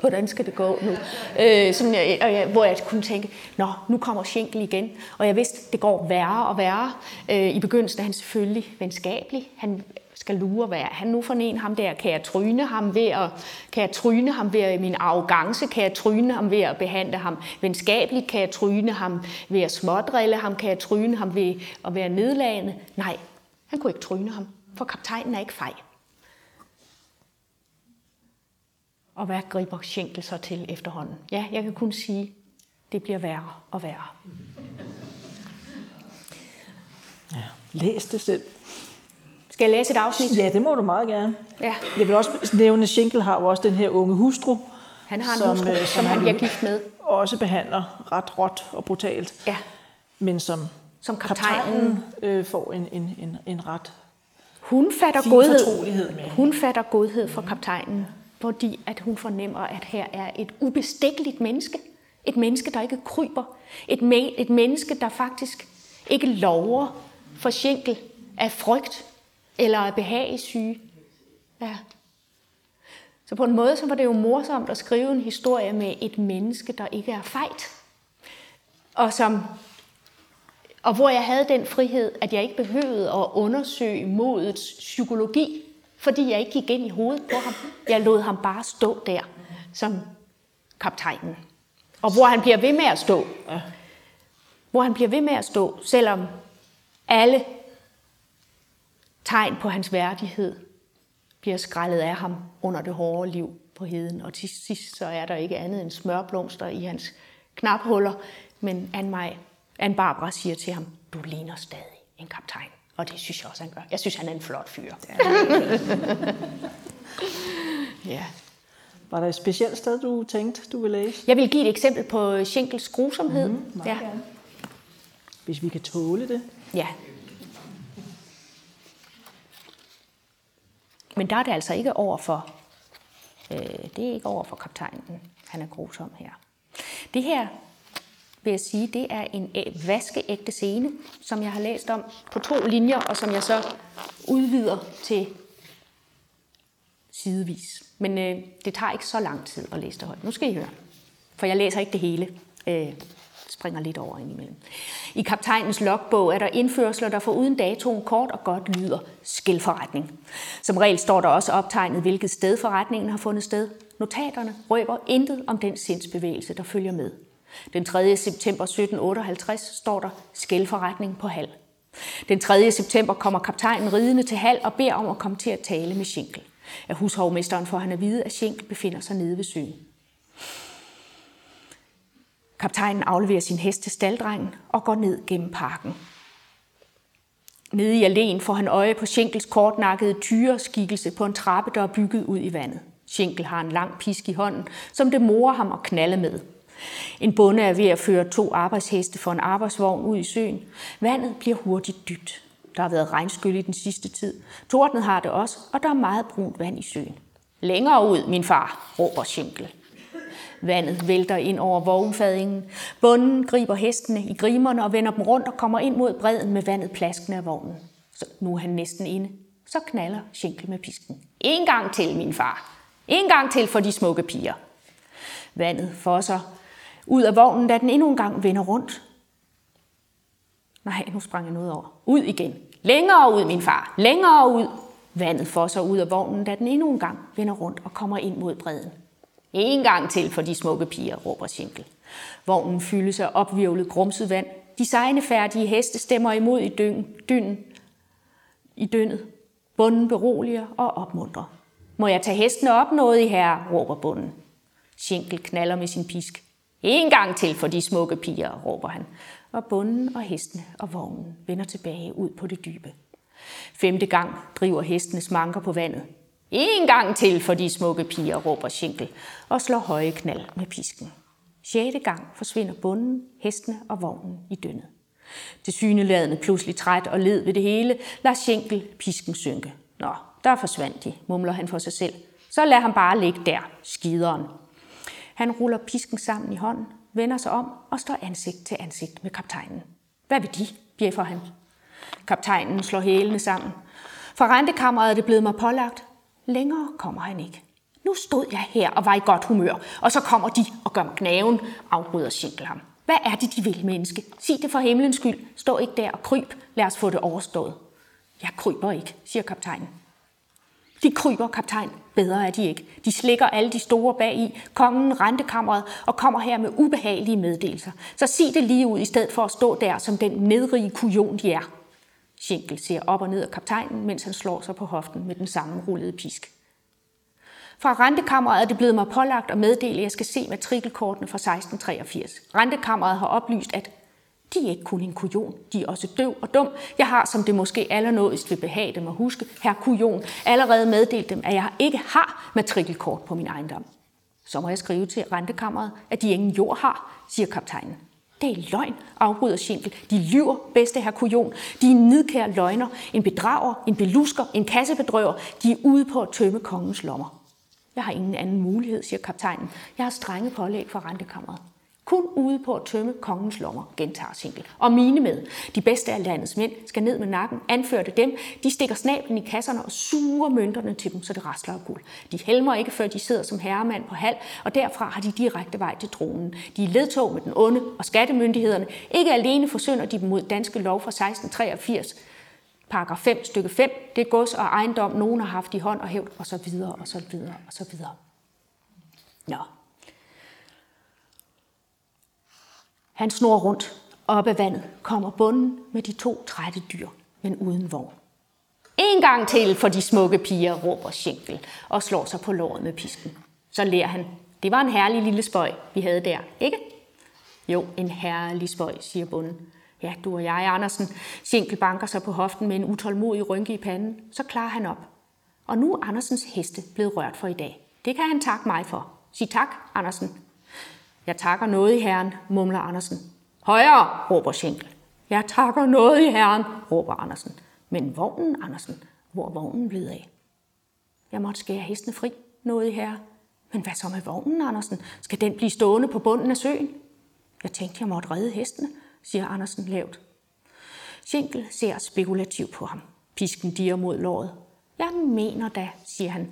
hvordan skal det gå nu? Øh, sådan, øh, jeg, hvor jeg kunne tænke, nå, nu kommer Schinkel igen. Og jeg vidste, det går værre og værre. Øh, I begyndelsen er han selvfølgelig venskabelig. Han skal lure, hvad er han nu for en ham der? Kan jeg tryne ham ved at, kan jeg tryne ham ved min arrogance? Kan jeg tryne ham ved at behandle ham venskabeligt? Kan jeg tryne ham ved at smådrille ham? Kan jeg tryne ham ved at være nedlagende? Nej, han kunne ikke tryne ham, for kaptajnen er ikke fej. Og hvad griber Schenkel så til efterhånden? Ja, jeg kan kun sige, det bliver værre og værre. Ja, læs det selv. Skal jeg læse et afsnit? Ja, det må du meget gerne. Ja. Jeg vil også nævne, at Schenkel har jo også den her unge hustru, Han har en som, hustru, øh, som, som han bliver gift med. også behandler ret råt og brutalt, Ja, men som, som kaptajnen. øh, får en, en, en, en ret Hun fatter godhed. med. Hun fatter godhed for kaptajnen, fordi at hun fornemmer, at her er et ubestikkeligt menneske. Et menneske, der ikke kryber. Et, me- et menneske, der faktisk ikke lover for skænkel af frygt eller af behagesyge. Ja. Så på en måde så var det jo morsomt at skrive en historie med et menneske, der ikke er fejt. Og som og hvor jeg havde den frihed, at jeg ikke behøvede at undersøge modets psykologi, fordi jeg ikke gik ind i hovedet på ham. Jeg lod ham bare stå der som kaptajnen. Og hvor han bliver ved med at stå. Hvor han bliver ved med at stå, selvom alle tegn på hans værdighed bliver skrællet af ham under det hårde liv på heden. Og til sidst så er der ikke andet end smørblomster i hans knaphuller. Men Anne, Anne Barbara siger til ham, du ligner stadig en kaptajn. Og det synes jeg også, han gør. Jeg synes, han er en flot fyr. ja. Var der et specielt sted, du tænkte, du ville læse? Jeg vil give et eksempel på Schenkels grusomhed. Mm, ja. Hvis vi kan tåle det. ja. Men der er det altså ikke over for, øh, det er ikke over for kaptajnen. Han er grusom her. Det her vil jeg sige, det er en øh, vaskeægte scene, som jeg har læst om på to linjer, og som jeg så udvider til sidevis. Men øh, det tager ikke så lang tid at læse det højt. Nu skal I høre. For jeg læser ikke det hele. Øh, springer lidt over indimellem. I kaptajnens logbog er der indførsler, der for uden datoen kort og godt lyder skilforretning. Som regel står der også optegnet, hvilket sted forretningen har fundet sted. Notaterne røber intet om den sindsbevægelse, der følger med. Den 3. september 1758 står der skilforretning på hal. Den 3. september kommer kaptajnen ridende til hal og beder om at komme til at tale med Schinkel. Af hushovmesteren får han at vide, at Schinkel befinder sig nede ved søen. Kaptajnen afleverer sin hest til staldrengen og går ned gennem parken. Nede i alléen får han øje på Schenkels kortnakkede tyreskikkelse på en trappe, der er bygget ud i vandet. Schenkel har en lang pisk i hånden, som det morer ham at knalde med. En bonde er ved at føre to arbejdsheste for en arbejdsvogn ud i søen. Vandet bliver hurtigt dybt. Der har været regnskyld i den sidste tid. Tordnet har det også, og der er meget brunt vand i søen. Længere ud, min far, råber Schenkel. Vandet vælter ind over vognfadingen. Bunden griber hestene i grimerne og vender dem rundt og kommer ind mod bredden med vandet plaskende af vognen. Så nu er han næsten inde. Så knaller Schenkel med pisken. En gang til, min far. En gang til for de smukke piger. Vandet fosser ud af vognen, da den endnu en gang vender rundt. Nej, nu sprang jeg noget over. Ud igen. Længere ud, min far. Længere ud. Vandet fosser ud af vognen, da den endnu en gang vender rundt og kommer ind mod bredden. En gang til for de smukke piger, råber Schinkel. Vognen fyldes af opvirvlet grumset vand. De sejnefærdige heste stemmer imod i dyn, dyn, i dyndet. Bunden beroliger og opmuntrer. Må jeg tage hestene op noget i her, råber bunden. Schinkel knaller med sin pisk. En gang til for de smukke piger, råber han. Og bunden og hestene og vognen vender tilbage ud på det dybe. Femte gang driver hestenes manker på vandet. En gang til for de smukke piger, råber Schinkel og slår høje knald med pisken. Sjette gang forsvinder bunden, hestene og vognen i dyndet. Det syneladende pludselig træt og led ved det hele, lader Schinkel pisken synke. Nå, der forsvandt de, mumler han for sig selv. Så lad ham bare ligge der, skideren. Han ruller pisken sammen i hånden, vender sig om og står ansigt til ansigt med kaptajnen. Hvad vil de, bjeffer han. Kaptajnen slår hælene sammen. Fra rentekammeret er det blevet mig pålagt. Længere kommer han ikke. Nu stod jeg her og var i godt humør, og så kommer de og gør mig knaven, afbryder Schinkel ham. Hvad er det, de vil, menneske? Sig det for himlens skyld. Stå ikke der og kryb. Lad os få det overstået. Jeg kryber ikke, siger kaptajnen. De kryber, kaptajn. Bedre er de ikke. De slikker alle de store bag i, kongen, rentekammeret, og kommer her med ubehagelige meddelelser. Så sig det lige ud, i stedet for at stå der som den nedrige kujon, de er. Schenkel ser op og ned af kaptajnen, mens han slår sig på hoften med den sammenrullede pisk. Fra rentekammeret er det blevet mig pålagt at meddele, at jeg skal se matrikelkortene fra 1683. Rentekammeret har oplyst, at de er ikke kun en kujon, de er også døv og dum. Jeg har, som det måske allernådigst vil behage dem at huske, her kujon, allerede meddelt dem, at jeg ikke har matrikelkort på min ejendom. Så må jeg skrive til rentekammeret, at de ingen jord har, siger kaptajnen. Det er løgn, afbryder Schinkel. De lyver, bedste her kujon. De er nidkære løgner, en bedrager, en belusker, en kassebedrøver. De er ude på at tømme kongens lommer. Jeg har ingen anden mulighed, siger kaptajnen. Jeg har strenge pålæg for rentekammeret. Kun ude på at tømme kongens lommer, gentager Sinkel. Og mine med. De bedste af landets mænd skal ned med nakken, anførte dem. De stikker snablen i kasserne og suger mønterne til dem, så det rasler af guld. De helmer ikke, før de sidder som herremand på halv, og derfra har de direkte vej til tronen. De er ledtog med den onde, og skattemyndighederne ikke alene forsønder de dem mod danske lov fra 1683, paragraf 5, stykke 5, det er gods og ejendom, nogen har haft i hånd og hævd, og så videre, og så videre, og så videre. Nå. Han snor rundt. Op ad vandet kommer bunden med de to trætte dyr, men uden vogn. En gang til for de smukke piger, råber Schenkel og slår sig på låret med pisken. Så lærer han. Det var en herlig lille spøj, vi havde der, ikke? Jo, en herlig spøj, siger bunden. Ja, du og jeg, Andersen. Schenkel banker sig på hoften med en utålmodig rynke i panden. Så klarer han op. Og nu er Andersens heste blevet rørt for i dag. Det kan han takke mig for. Sig tak, Andersen. Jeg takker noget i herren, mumler Andersen. Højere, råber Schenkel. Jeg takker noget i herren, råber Andersen. Men vognen, Andersen, hvor er vognen blevet af? Jeg måtte skære hestene fri, noget i herre. Men hvad så med vognen, Andersen? Skal den blive stående på bunden af søen? Jeg tænkte, jeg måtte redde hestene, siger Andersen lavt. Schenkel ser spekulativt på ham. Pisken diger mod låret. Jeg mener da, siger han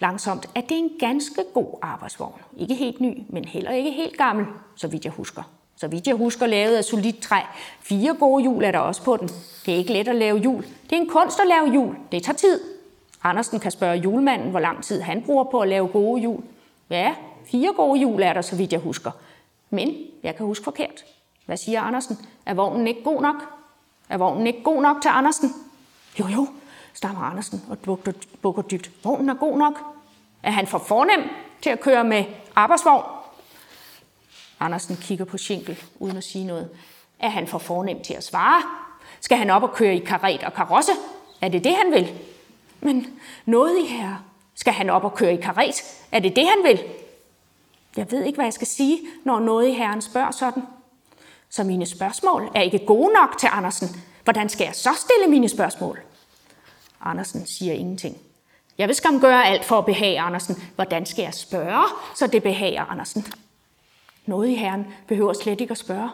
langsomt, at det er en ganske god arbejdsvogn. Ikke helt ny, men heller ikke helt gammel, så vidt jeg husker. Så vidt jeg husker, lavet af solidt træ. Fire gode hjul er der også på den. Det er ikke let at lave hjul. Det er en kunst at lave hjul. Det tager tid. Andersen kan spørge julemanden, hvor lang tid han bruger på at lave gode hjul. Ja, fire gode hjul er der, så vidt jeg husker. Men jeg kan huske forkert. Hvad siger Andersen? Er vognen ikke god nok? Er vognen ikke god nok til Andersen? Jo, jo, stammer Andersen og bukker, bukker dybt. Vognen er god nok. Er han for fornem til at køre med arbejdsvogn? Andersen kigger på Schinkel uden at sige noget. Er han for fornem til at svare? Skal han op og køre i karet og karosse? Er det det, han vil? Men noget i herre. Skal han op og køre i karet? Er det det, han vil? Jeg ved ikke, hvad jeg skal sige, når noget i herren spørger sådan. Så mine spørgsmål er ikke gode nok til Andersen. Hvordan skal jeg så stille mine spørgsmål? Andersen siger ingenting. Jeg vil skam gøre alt for at behage Andersen. Hvordan skal jeg spørge, så det behager Andersen? Noget i herren behøver slet ikke at spørge.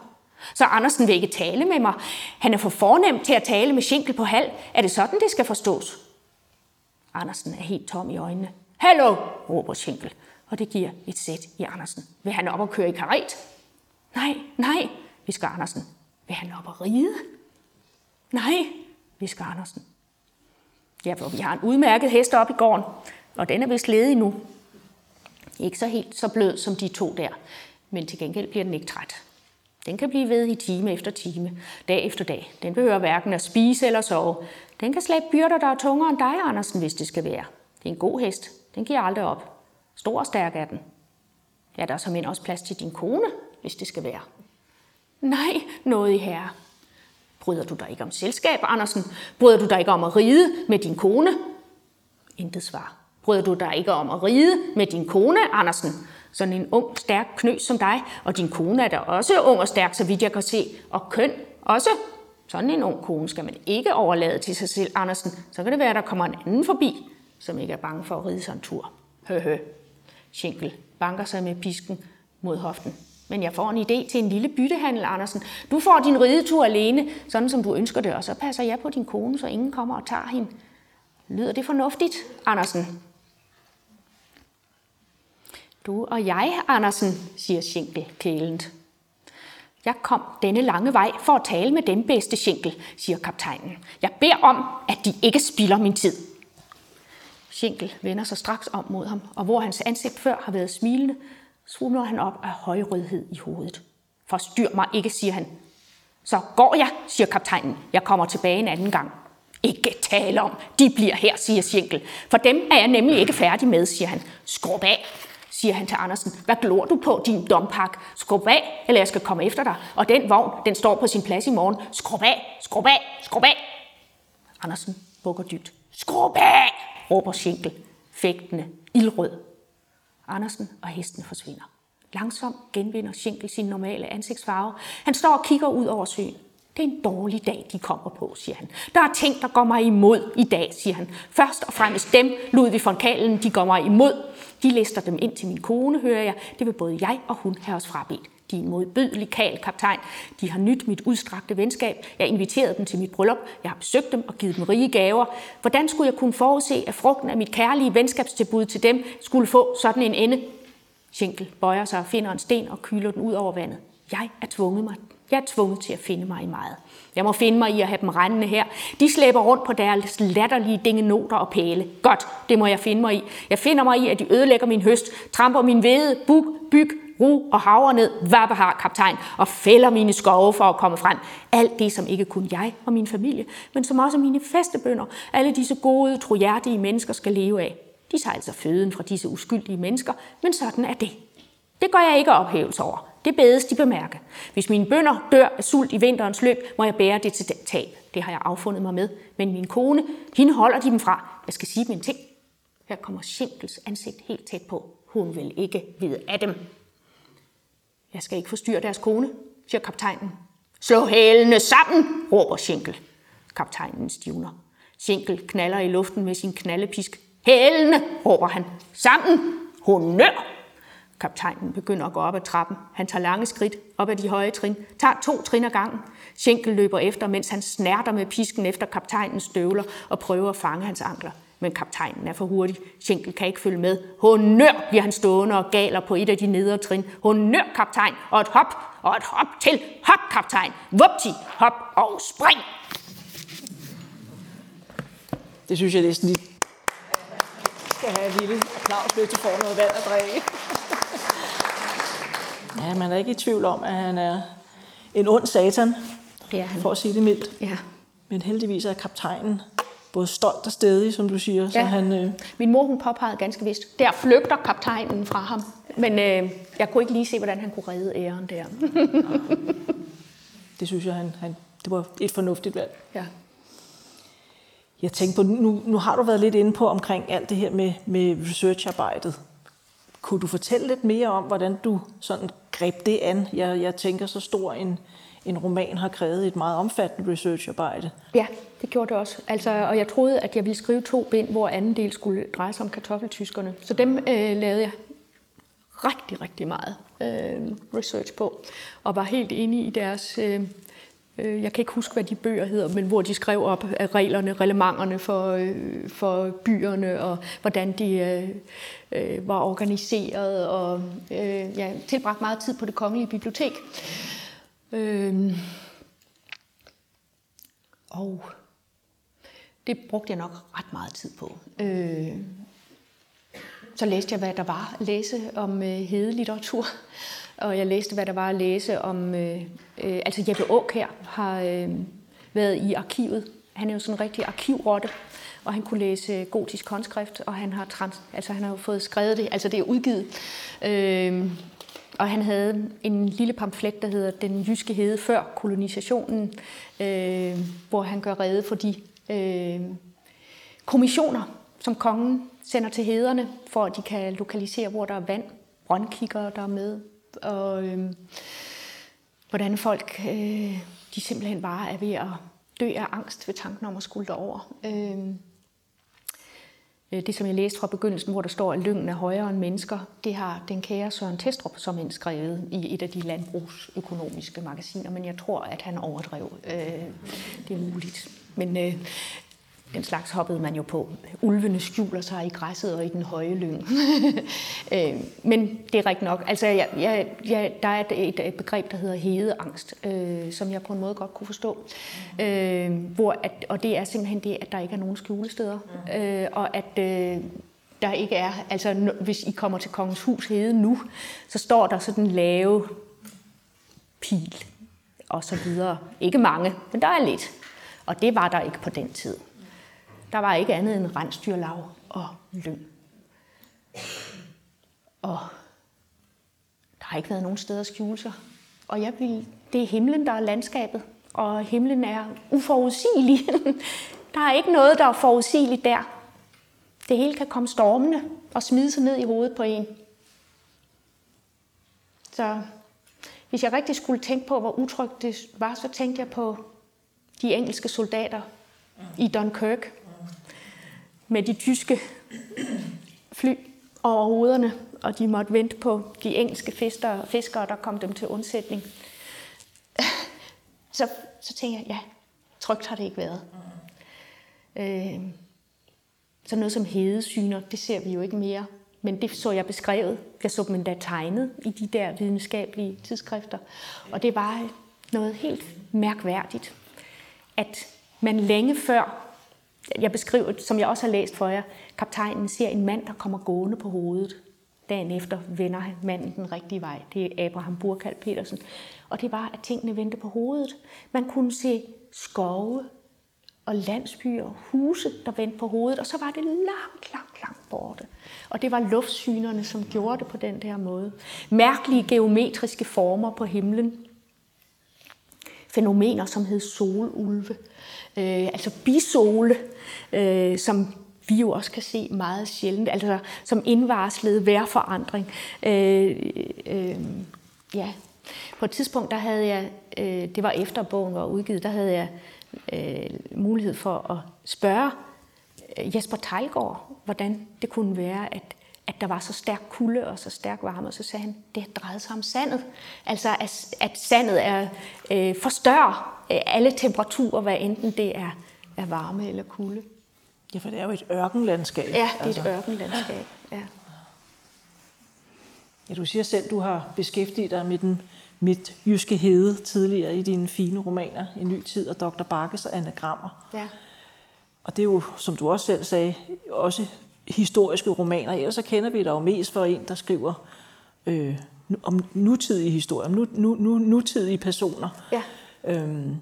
Så Andersen vil ikke tale med mig. Han er for fornem til at tale med Schinkel på halv. Er det sådan, det skal forstås? Andersen er helt tom i øjnene. Hallo, råber Schinkel, og det giver et sæt i Andersen. Vil han op og køre i karet? Nej, nej, visker Andersen. Vil han op og ride? Nej, visker Andersen. Ja, for vi har en udmærket hest op i gården, og den er vist ledig nu. Ikke så helt så blød som de to der, men til gengæld bliver den ikke træt. Den kan blive ved i time efter time, dag efter dag. Den behøver hverken at spise eller sove. Den kan slæbe byrder, der er tungere end dig, Andersen, hvis det skal være. Det er en god hest. Den giver aldrig op. Stor og stærk er den. Ja, der er som også plads til din kone, hvis det skal være. Nej, noget i herre. Bryder du dig ikke om selskab, Andersen? Bryder du dig ikke om at ride med din kone? Intet svar. Bryder du dig ikke om at ride med din kone, Andersen? Sådan en ung, stærk knøs som dig, og din kone er da også ung og stærk, så vidt jeg kan se, og køn også. Sådan en ung kone skal man ikke overlade til sig selv, Andersen. Så kan det være, at der kommer en anden forbi, som ikke er bange for at ride sig en tur. Hø, hø. Schinkel banker sig med pisken mod hoften. Men jeg får en idé til en lille byttehandel, Andersen. Du får din ridetur alene, sådan som du ønsker det, og så passer jeg på din kone, så ingen kommer og tager hende. Lyder det fornuftigt, Andersen? Du og jeg, Andersen, siger Schinkel kælent. Jeg kom denne lange vej for at tale med den bedste Schinkel, siger kaptajnen. Jeg beder om, at de ikke spilder min tid. Schinkel vender sig straks om mod ham, og hvor hans ansigt før har været smilende, svulmer han op af højrødhed i hovedet. Forstyr mig ikke, siger han. Så går jeg, siger kaptajnen. Jeg kommer tilbage en anden gang. Ikke tale om. De bliver her, siger Schenkel. For dem er jeg nemlig ikke færdig med, siger han. Skrub af, siger han til Andersen. Hvad glor du på, din dompak? Skrub af, eller jeg skal komme efter dig. Og den vogn, den står på sin plads i morgen. Skrub af, skrub af, skrub af. Andersen bukker dybt. Skrub af, råber Schenkel, fægtende, ildrød. Andersen og hesten forsvinder. Langsomt genvinder Schinkel sin normale ansigtsfarve. Han står og kigger ud over søen. Det er en dårlig dag, de kommer på, siger han. Der er ting, der går mig imod i dag, siger han. Først og fremmest dem, Ludvig von Kalen, de går mig imod. De lister dem ind til min kone, hører jeg. Det vil både jeg og hun have os frabedt. De er modbydelig kal, kaptajn. De har nyt mit udstrakte venskab. Jeg inviterede dem til mit bryllup. Jeg har besøgt dem og givet dem rige gaver. Hvordan skulle jeg kunne forudse, at frugten af mit kærlige venskabstilbud til dem skulle få sådan en ende? Schenkel bøjer sig og finder en sten og kyler den ud over vandet. Jeg er tvunget mig. Jeg er tvunget til at finde mig i meget. Jeg må finde mig i at have dem rendende her. De slæber rundt på deres latterlige dingenoter og pæle. Godt, det må jeg finde mig i. Jeg finder mig i, at de ødelægger min høst, tramper min hvede, buk, byg, ro og haver ned, hvad har kaptajn, og fælder mine skove for at komme frem. Alt det, som ikke kun jeg og min familie, men som også mine festebønder, alle disse gode, trohjertige mennesker skal leve af. De tager altså føden fra disse uskyldige mennesker, men sådan er det. Det går jeg ikke ophævelse over. Det bedes de bemærke. Hvis mine bønder dør af sult i vinterens løb, må jeg bære det til tab. Det har jeg affundet mig med. Men min kone, hende holder de dem fra. Jeg skal sige dem en ting. Her kommer Schenkels ansigt helt tæt på. Hun vil ikke vide af dem. Jeg skal ikke forstyrre deres kone, siger kaptajnen. Slå hælene sammen, råber Schenkel. Kaptajnen stivner. Schenkel knaller i luften med sin knallepisk. Hælene, råber han. Sammen, honør! Kaptajnen begynder at gå op ad trappen. Han tager lange skridt op ad de høje trin, tager to trin ad gangen. Schenkel løber efter, mens han snærter med pisken efter kaptajnens støvler og prøver at fange hans ankler. Men kaptajnen er for hurtig. Schenkel kan ikke følge med. Honør bliver han stående og galer på et af de nedre trin. Honør, kaptajn, og et hop, og et hop til. Hop, kaptajn. Vupti, hop og spring. Det synes jeg næsten lige skal have en lille applaus, hvis du får noget vand at drikke. Ja, man er ikke i tvivl om, at han er en ond satan, er han. for at sige det mildt. Ja. Men heldigvis er kaptajnen både stolt og stedig, som du siger. Så Ja. han, øh, Min mor hun påpegede ganske vist, der flygter kaptajnen fra ham. Men øh, jeg kunne ikke lige se, hvordan han kunne redde æren der. det synes jeg, han, han, det var et fornuftigt valg. ja. Jeg tænkte på, nu, nu har du været lidt inde på omkring alt det her med, med researcharbejdet. Kunne du fortælle lidt mere om, hvordan du sådan greb det an? Jeg, jeg tænker, så stor en, en roman har krævet et meget omfattende researcharbejde. ja, det gjorde det også. Altså, og jeg troede, at jeg ville skrive to bind, hvor anden del skulle dreje sig om kartoffeltyskerne. Så dem øh, lavede jeg rigtig, rigtig meget øh, research på, og var helt inde i deres... Øh, øh, jeg kan ikke huske, hvad de bøger hedder, men hvor de skrev op af reglerne, reglementerne for, øh, for byerne, og hvordan de øh, øh var organiseret, og øh, jeg tilbragte meget tid på det kongelige bibliotek. Øh, Øhm. og det brugte jeg nok ret meget tid på. Øh, så læste jeg, hvad der var at læse om øh, hedelitteratur. Og jeg læste, hvad der var at læse om... Øh, øh, altså Jeppe Auk her har øh, været i arkivet. Han er jo sådan en rigtig arkivrotte. Og han kunne læse gotisk håndskrift, og han har, trans, altså, han har jo fået skrevet det. Altså det er udgivet. Øh, og han havde en lille pamflet, der hedder Den jyske hede før kolonisationen, øh, hvor han gør rede for de øh, kommissioner, som kongen sender til hederne, for at de kan lokalisere, hvor der er vand. brøndkikker, der er med. Og øh, hvordan folk øh, de simpelthen bare er ved at dø af angst ved tanken om at skulle derover. Øh, Øh, det, som jeg læste fra begyndelsen, hvor der står, at lyngen er højere end mennesker, det har den kære Søren Testrup som indskrevet i et af de landbrugsøkonomiske magasiner, men jeg tror, at han overdrev. Øh, det er muligt. Men øh, den slags hoppede man jo på. Ulvene skjuler sig i græsset og i den høje lyng. øh, men det er rigtigt nok. Altså, jeg, jeg, jeg, der er et, et begreb, der hedder hedeangst, øh, som jeg på en måde godt kunne forstå. Øh, hvor at, og det er simpelthen det, at der ikke er nogen skjulesteder. Øh, og at øh, der ikke er, altså hvis I kommer til Kongens Hus Hede nu, så står der sådan lave pil og så videre. Ikke mange, men der er lidt. Og det var der ikke på den tid. Der var ikke andet end rensdyrlav og lyng. Og der har ikke været nogen steder at skjule sig. Og jeg vil, det er himlen, der er landskabet, og himlen er uforudsigelig. der er ikke noget, der er forudsigeligt der. Det hele kan komme stormende og smide sig ned i hovedet på en. Så hvis jeg rigtig skulle tænke på, hvor utrygt det var, så tænkte jeg på de engelske soldater i Dunkirk med de tyske fly over hovederne, og de måtte vente på de engelske fiskere, fiskere der kom dem til undsætning. Så, så tænkte jeg, ja, trygt har det ikke været. Øh, så noget som hedesyner, det ser vi jo ikke mere. Men det så jeg beskrevet. Jeg så dem endda tegnet i de der videnskabelige tidsskrifter. Og det var noget helt mærkværdigt, at man længe før, jeg beskriver, som jeg også har læst for jer, kaptajnen ser en mand, der kommer gående på hovedet. Dagen efter vender manden den rigtige vej. Det er Abraham Burkald Petersen. Og det var, at tingene vendte på hovedet. Man kunne se skove og landsbyer og huse, der vendte på hovedet, og så var det langt, langt, langt borte. Og det var luftsynerne, som gjorde det på den der måde. Mærkelige geometriske former på himlen. Fænomener, som hed solulve. Øh, altså bisole, øh, som vi jo også kan se meget sjældent, altså som indvarslede vejrforandring. Øh, øh, ja. På et tidspunkt, der havde jeg, øh, det var efter bogen var udgivet, der havde jeg øh, mulighed for at spørge øh, Jesper Tejlgaard, hvordan det kunne være, at, at der var så stærk kulde og så stærk varme, og så sagde han, det drejede sig om sandet. Altså, at, at sandet er, øh, forstørrer øh, alle temperaturer, hvad enten det er, er varme eller kulde. Ja, for det er jo et ørkenlandskab. Ja, det er altså. et ørkenlandskab, ja. Ja, du siger selv, du har beskæftiget dig med den midtjyske hede tidligere i dine fine romaner, I Ny Tid og Dr. Bakkes og anagrammer. Ja. Og det er jo, som du også selv sagde, også historiske romaner. Ellers så kender vi dig jo mest for en, der skriver øh, om nutidige historier, om nu, nu, nu, nutidige personer. Ja. Øhm,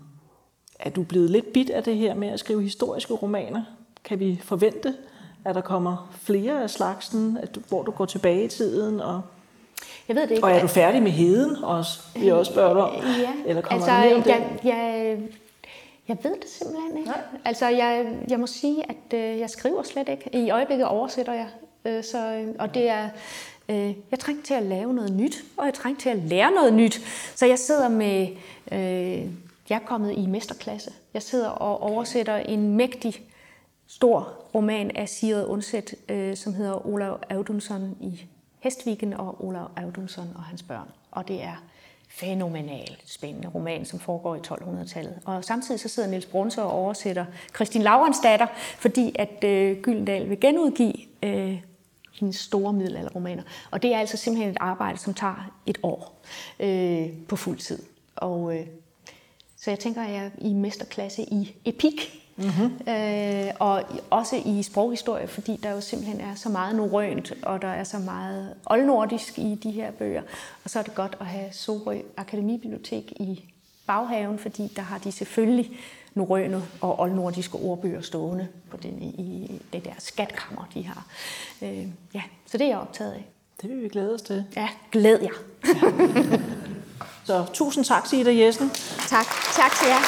er du blevet lidt bit af det her med at skrive historiske romaner? Kan vi forvente, at der kommer flere af slagsen, at du, hvor du går tilbage i tiden og jeg ved det ikke. Og er du færdig med heden også? Vi har også spørgt om. Ja, Eller kommer altså, der mere om det? jeg, jeg, jeg ved det simpelthen ikke. Nej. Altså, jeg, jeg må sige, at øh, jeg skriver slet ikke. I øjeblikket oversætter jeg. Øh, så, og det er, øh, jeg trængte til at lave noget nyt, og jeg trængte til at lære noget nyt. Så jeg sidder med, øh, jeg er kommet i mesterklasse. Jeg sidder og oversætter en mægtig stor roman af Sigrid Undset, øh, som hedder Olav Audunson i Hestviken og Olav Audunson og hans børn. Og det er fænomenalt spændende roman, som foregår i 1200-tallet. Og samtidig så sidder Niels Brunse og oversætter Kristin datter, fordi at øh, Gyldendal vil genudgive øh, hendes store middelalderromaner. Og det er altså simpelthen et arbejde, som tager et år øh, på fuld tid. Og, øh, så jeg tænker, at jeg er i mesterklasse i epik, Mm-hmm. Øh, og også i sproghistorie, fordi der jo simpelthen er så meget norrønt, og der er så meget oldnordisk i de her bøger. Og så er det godt at have Sorø Akademibibliotek i baghaven, fordi der har de selvfølgelig norrøne og oldnordiske ordbøger stående på den, i det der skatkammer, de har. Øh, ja, så det er jeg optaget af. Det vil vi glæde os til. Ja, glæd jer. Så tusind tak til Ida Jessen. Tak. Tak til jer.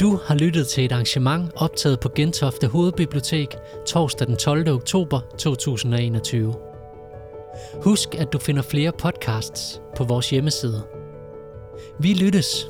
Du har lyttet til et arrangement optaget på Gentofte Hovedbibliotek torsdag den 12. oktober 2021. Husk, at du finder flere podcasts på vores hjemmeside. Vi lyttes.